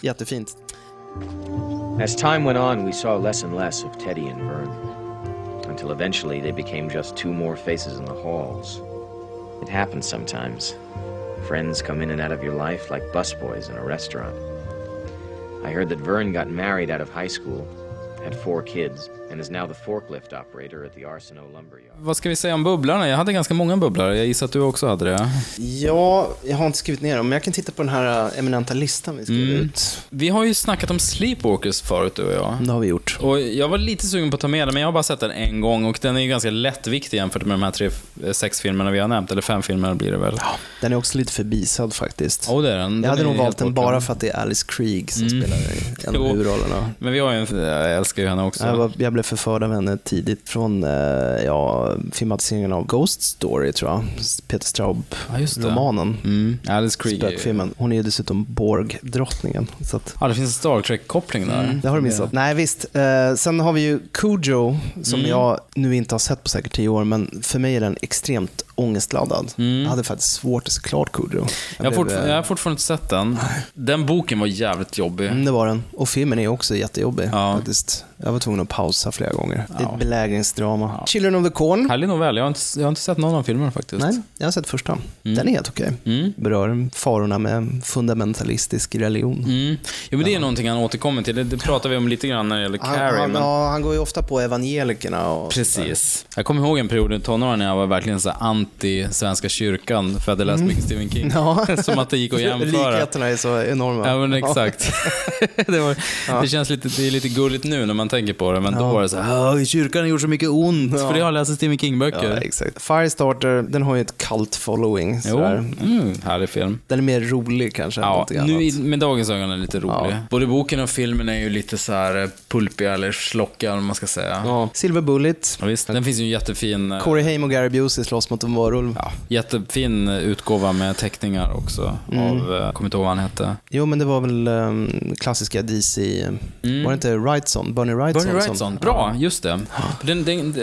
Jättefint. As time went on, we saw less and less of Teddy and Vern. until eventually they became just two more faces in the halls. It happens sometimes. Friends come in and out of your life like busboys in a restaurant. I heard that Vern got married out of high school, had four kids, and is now the forklift operator at the Arsenault Lumberyard. Vad ska vi säga om bubblarna? Jag hade ganska många bubblare. Jag gissar att du också hade det. Ja, jag har inte skrivit ner dem, men jag kan titta på den här äh, eminenta listan vi skrev Mm. ut. Vi har ju snackat om Sleepwalkers förut, du och jag. Det har vi gjort. Och jag var lite sugen på att ta med den, men jag har bara sett den en gång och den är ju ganska lättviktig jämfört med de här tre, eh, sex filmerna vi har nämnt. Eller fem filmer blir det väl. Den är också lite förbisad faktiskt. Oh, det är den. jag Den hade är nog valt den bara för att det är Alice Krieg som Mm. spelar i en av huvudrollerna. Men vi har ju en, jag älskar ju henne också. Jag, var, jag blev förförd av henne tidigt från eh, ja, filmatiseringen av Ghost Story, tror jag. Peter Ja, just det. Straub-romanen. Mm. Alice Krieg. är ju- Spökfilmen. Hon är ju dessutom Borg-drottningen. Att, Ja, det finns en Star Trek-koppling där. Mm, det har du missat. Nej, visst. Eh, sen har vi ju Cujo, som Mm. jag nu inte har sett på säkert tio år, men för mig är den extremt ångestladdad. Jag hade faktiskt svårt att se klart. Mm. Jag har, blev, eh, jag har fortfarande inte sett den. Den boken var jävligt jobbig. Mm, det var den. Och filmen är också jättejobbig Ja. faktiskt. Jag var tvungen att pausa flera gånger. Det är Ja. ett belägringsdrama. Children of the Corn. Härlig novell. Jag har, inte, jag har inte sett någon av filmerna faktiskt. Nej, jag har sett första. Mm. Den är helt okej. Mm. Berör farorna med fundamentalistisk religion. Mm. Jo, men det är någonting han återkommer till. Det, det pratar vi om lite grann när det gäller Han, Carrie. han, men... ja, han går ju ofta på evangelikerna. Och Precis. Jag kommer ihåg en period i tonåren när jag var verkligen så här anti-Svenska kyrkan, för jag hade läst mycket Stephen King. Mm. Ja. Som att det gick att jämföra. Likheterna är så enorma. Ja, men exakt. det, var, Ja. det känns lite, det är lite gulligt nu när man tänker på det, men då Ja. var det så här, "Åh, kyrkan har gjort så mycket ont, Ja. för det har jag läst Stephen King-böcker. Ja, exakt. Firestarter, den har ju ett cult following. Jo, mm, härlig film. Den är mer rolig kanske Ja, nu i, med dagens ögon är den lite rolig. Ja. Både boken och filmen är ju lite så här eh, pulpiga eller slockiga, om man ska säga. Ja. Silver Bullet. Ja, visst. Den finns ju en jättefin, eh, Corey Haim och Gary Busey slåss mot varulv. ja, jättefin utgåva med teckningar också. Mm. Av, eh, kommer inte ihåg vad han hette. Jo, men det var väl um, klassiska DC... Mm. Var det inte Wrightson? Bernie Wrightson? Bernie som- Wrightson, bra, just det. Den, den,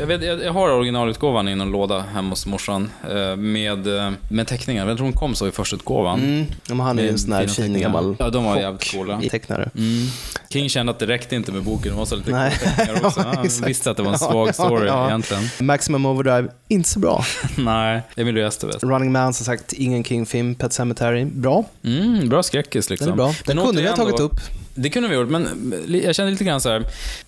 jag, vet, jag, har originalutgåvan i någon låda hemma hos morsan eh, med, eh, med teckningar. Jag tror de kom så i förstautgåvan. Mm. Ja, men han är ju en sån här fin gammal Ja, de var jävligt coola. tecknare. Mm. King kände att det räckte inte med boken, det var så lite Nej. coola teckningar också. Ja, Han visste att det var en Ja, svag ja, story ja. egentligen. Maximum Overdrive, inte så bra. Nej, Emilio Estevez. Running Man, som sagt, ingen King-film. Pet Sematary, bra. Mm, bra skräckis liksom. Den är bra. Den Men kunde vi ha tagit upp. Det kunde vi gjort, men jag känner lite grann så här.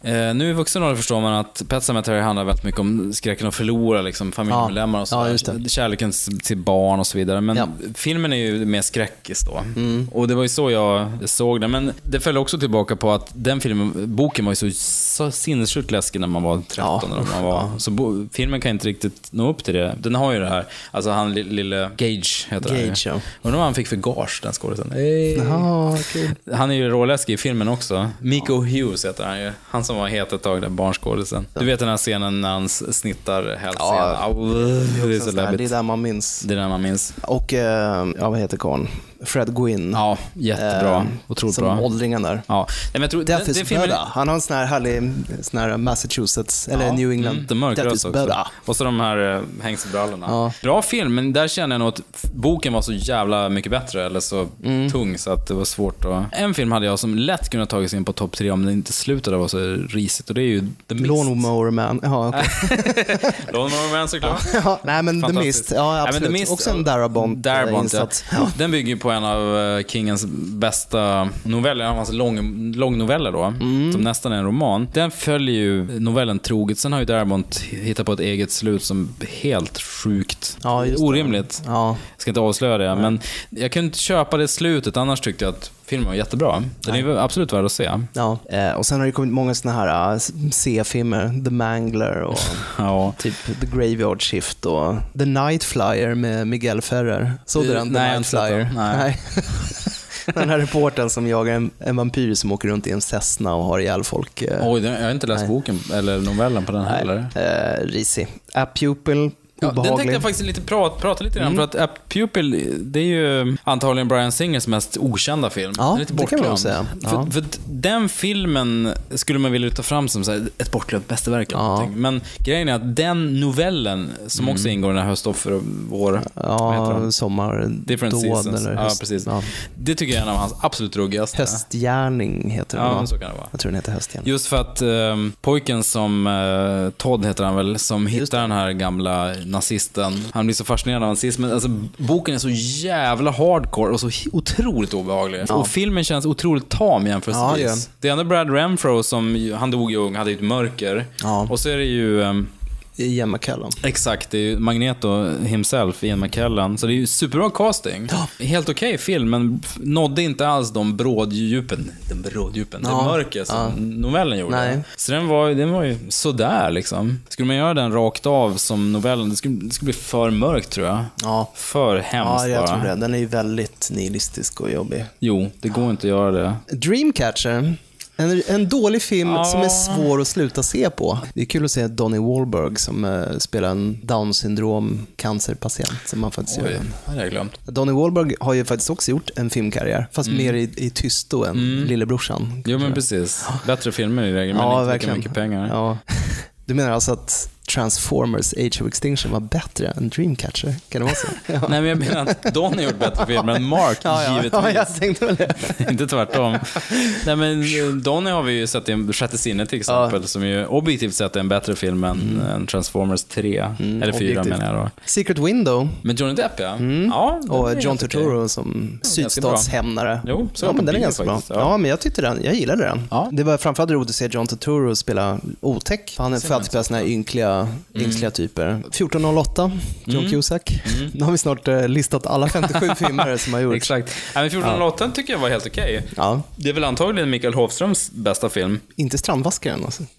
Eh, nu i vuxen ålder förstår man att Pet Sematary handlar väldigt mycket om skräcken att förlora liksom, familjemedlemmar och så. Ja, det. Kärleken till barn och så vidare. Men Ja. filmen är ju mer skräckis då. Mm. Och det var ju så jag såg den. Men det föll också tillbaka på att den filmen, boken var ju så, så sinnessjukt läskig när man var 13 Ja. eller man var. Så bo, filmen kan inte riktigt nå upp till det. Den har ju det här, alltså han li- lille Gage heter han ju. Gage, ja. Undrar vad han fick för gage, den skådisen. Hey. Kul. Han är ju råläskig filmen också. Miko Hughes heter han ju. Han som var het ett tag, den barnskådisen. Du vet den här scenen när han snittar hälsenan. Ja, det är så Det är läbbigt. där man minns. Det är den man minns. Och, eh, ja, vad heter karln? Fred Gwynn. Ja, jättebra. Eh, Otroligt som bra. åldringen där. Ja. Nej, men tror, Death is better. Han har en sån här härlig sån här Massachusetts, eller Ja, New England. Mm, Death is better. Och så de här eh, hängselbrallorna. Ja. Bra film, men där känner jag nog att boken var så jävla mycket bättre, eller så Mm. tung, så att det var svårt att... En film hade jag som lätt kunnat tagit sig in på topp tre om den inte slutade vara så risigt, och det är ju The Mist. Lawnmower Man. Ja, okej. Lawnmower Man såklart. ja, nej, men The. Mist. Ja, Nej, men absolut. The Mist- Också en Darabont eh, Darabont, ja. Den bygger ju på en av eh, Kingens bästa noveller, hans lång, långnoveller då, Mm. som nästan är en roman. Den följer ju novellen troget. Sen har ju Darabont hittat på ett eget slut som helt sjukt Ja, orimligt. Ja. Jag ska inte avslöja det, men jag kunde inte köpa det slutet, annars tyckte jag att filmen var jättebra. Den är absolut värd att se. Ja, eh, och sen har det kommit många såna här uh, C-filmer. The Mangler och Ja. typ The Graveyard Shift och The Night Flyer med Miguel Ferrer. Såg du Eh, den? The nej, Night Flyer? Nej. den här reportern som jagar en, en vampyr som åker runt i en Cessna och har ihjäl folk. eh, Oj, jag har inte läst Nej. boken, eller novellen på den heller. Eh, risig. A Pupil, Ja, den tänkte jag faktiskt lite prat, prata lite grann Mm. för att Apt Pupil, det är ju antagligen Brian Singers mest okända film. Ja, Den är lite det kan man nog bortglömd. säga. Ja. För, den filmen skulle man vilja ta fram som här, ett bortglömt mästerverk Ja. Men grejen är att den novellen, som också ingår i den här Höstoffer och vår... Ja, sommar, Different dåd Seasons. eller ja, höst- precis. ja. Det tycker jag är en av hans absolut ruggigaste. Hästgärning heter den Ja, så kan det vara. Jag tror den heter Hästgärning. Just för att eh, pojken som, eh, Todd heter han väl, som hittar den här gamla nazisten. Han blir så fascinerad av nazismen. Alltså, boken är så jävla hardcore och så otroligt obehaglig. Ja. Och filmen känns otroligt tam Ja, jämförelsevis. den. det är ändå Brad Renfro som, han dog ju ung, hade ju ett mörker. Ja. Och så är det ju... ehm, Ian McKellen. Exakt, det är ju Magneto himself, Ian McKellen. Så det är ju superbra casting. Helt okej film, men nådde inte alls de bråddjupen, de bråddjupen, Ja. det mörker som Ja. novellen gjorde. Nej. Så den var, den var ju sådär liksom. Skulle man göra den rakt av som novellen, det skulle, det skulle bli för mörkt tror jag. Ja. För hemskt Ja, jag bara. tror det. Den är ju väldigt nihilistisk och jobbig. Jo, det går inte att göra det. Dreamcatcher. En, en dålig film Ja. som är svår att sluta se på. Det är kul att se Donnie Wahlberg som eh, spelar en down syndrom cancerpatient som man faktiskt Oj, gör. det hade jag glömt. Donnie Wahlberg har ju faktiskt också gjort en filmkarriär, fast mer i, i tysto än lillebrorsan. Jo men precis. Bättre filmer i regel, men Ja, inte verkligen. lika mycket pengar. Ja. Du menar alltså att Transformers Age of Extinction var bättre än Dreamcatcher? Kan det vara så? Ja. Nej men jag menar att Don har gjort bättre filmer än Mark, Ja, ja. givetvis. Ja, jag tänkte väl det. inte tvärtom. Nej men eh, Donny har vi ju sett i Sjätte sinne till exempel, som ju objektivt sett är en bättre film än, än Transformers 3. Eller 4 Mm. objektivt. menar jag då. Secret Window Med Johnny Depp ja. ja den och John. Turturro som ganska bra. sydstatshämnare. Jo, så ja, men den är ganska bra. faktiskt, Ja. ja. men jag tyckte den. Jag gillade den. Ja. Det var framförallt roligt att se John Turturro spela otäck. för Han är född spela såna här ynkliga, Mm. ynkliga typer. 1408, John Cusack. Nu har vi snart eh, listat alla 57 filmer som har gjorts. Exakt. Men 1408 tycker jag var helt okej. Ja. Det är väl antagligen Mikael Hovströms bästa film. Inte Strandvaskaren alltså.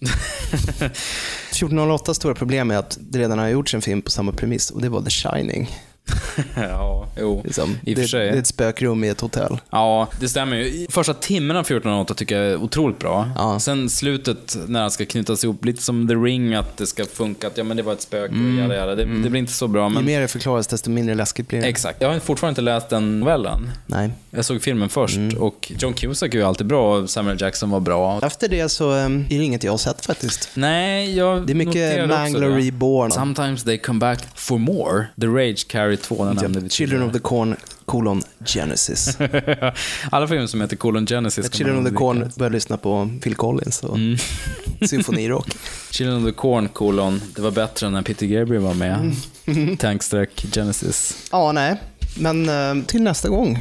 1408 stora problem är att det redan har gjorts en film på samma premiss och det var The Shining. ja, jo. Liksom. I och det, för sig. det är ett spökrum i ett hotell. Ja, det stämmer ju. Första timmen av 1408 tycker jag är otroligt bra. Sen slutet, när han ska knytas ihop, lite som The Ring, att det ska funka, att ja men det var ett spöke, Mm. jada, jada. Det, det blir inte så bra. Ju Men... mer det förklaras, desto mindre läskigt blir det. Exakt. Jag har fortfarande inte läst den novellen. Nej. Jag såg filmen först och John Cusack är ju alltid bra och Samuel Jackson var bra. Efter det så um, är det inget jag har sett faktiskt. Nej, jag Det är mycket Mangler det. Reborn. Sometimes they come back for more. The Rage Carry 2, den nämnde vi Children of the Corn, colon Genesis. Alla filmer som heter Colon Genesis. kan Children of the. Corn började lyssna på Phil Collins och symfonirock. Children of the Corn, kolon. Det var bättre när Peter Gabriel var med. Tankstreck Genesis. Ja, nej. Men eh, till nästa gång.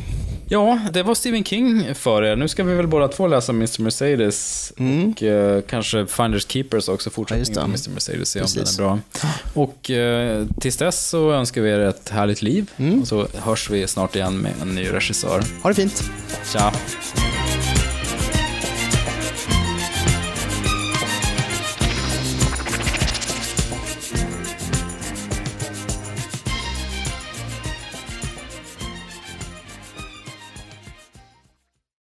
Ja, det var Stephen King för er. Nu ska vi väl båda två läsa Mr. Mercedes och eh, kanske Finders Keepers också, fortsättningen Ja, på. Mr. Mercedes, se om den är bra. Och eh, tills dess så önskar vi er ett härligt liv och så hörs vi snart igen med en ny regissör. Ha det fint. Tja!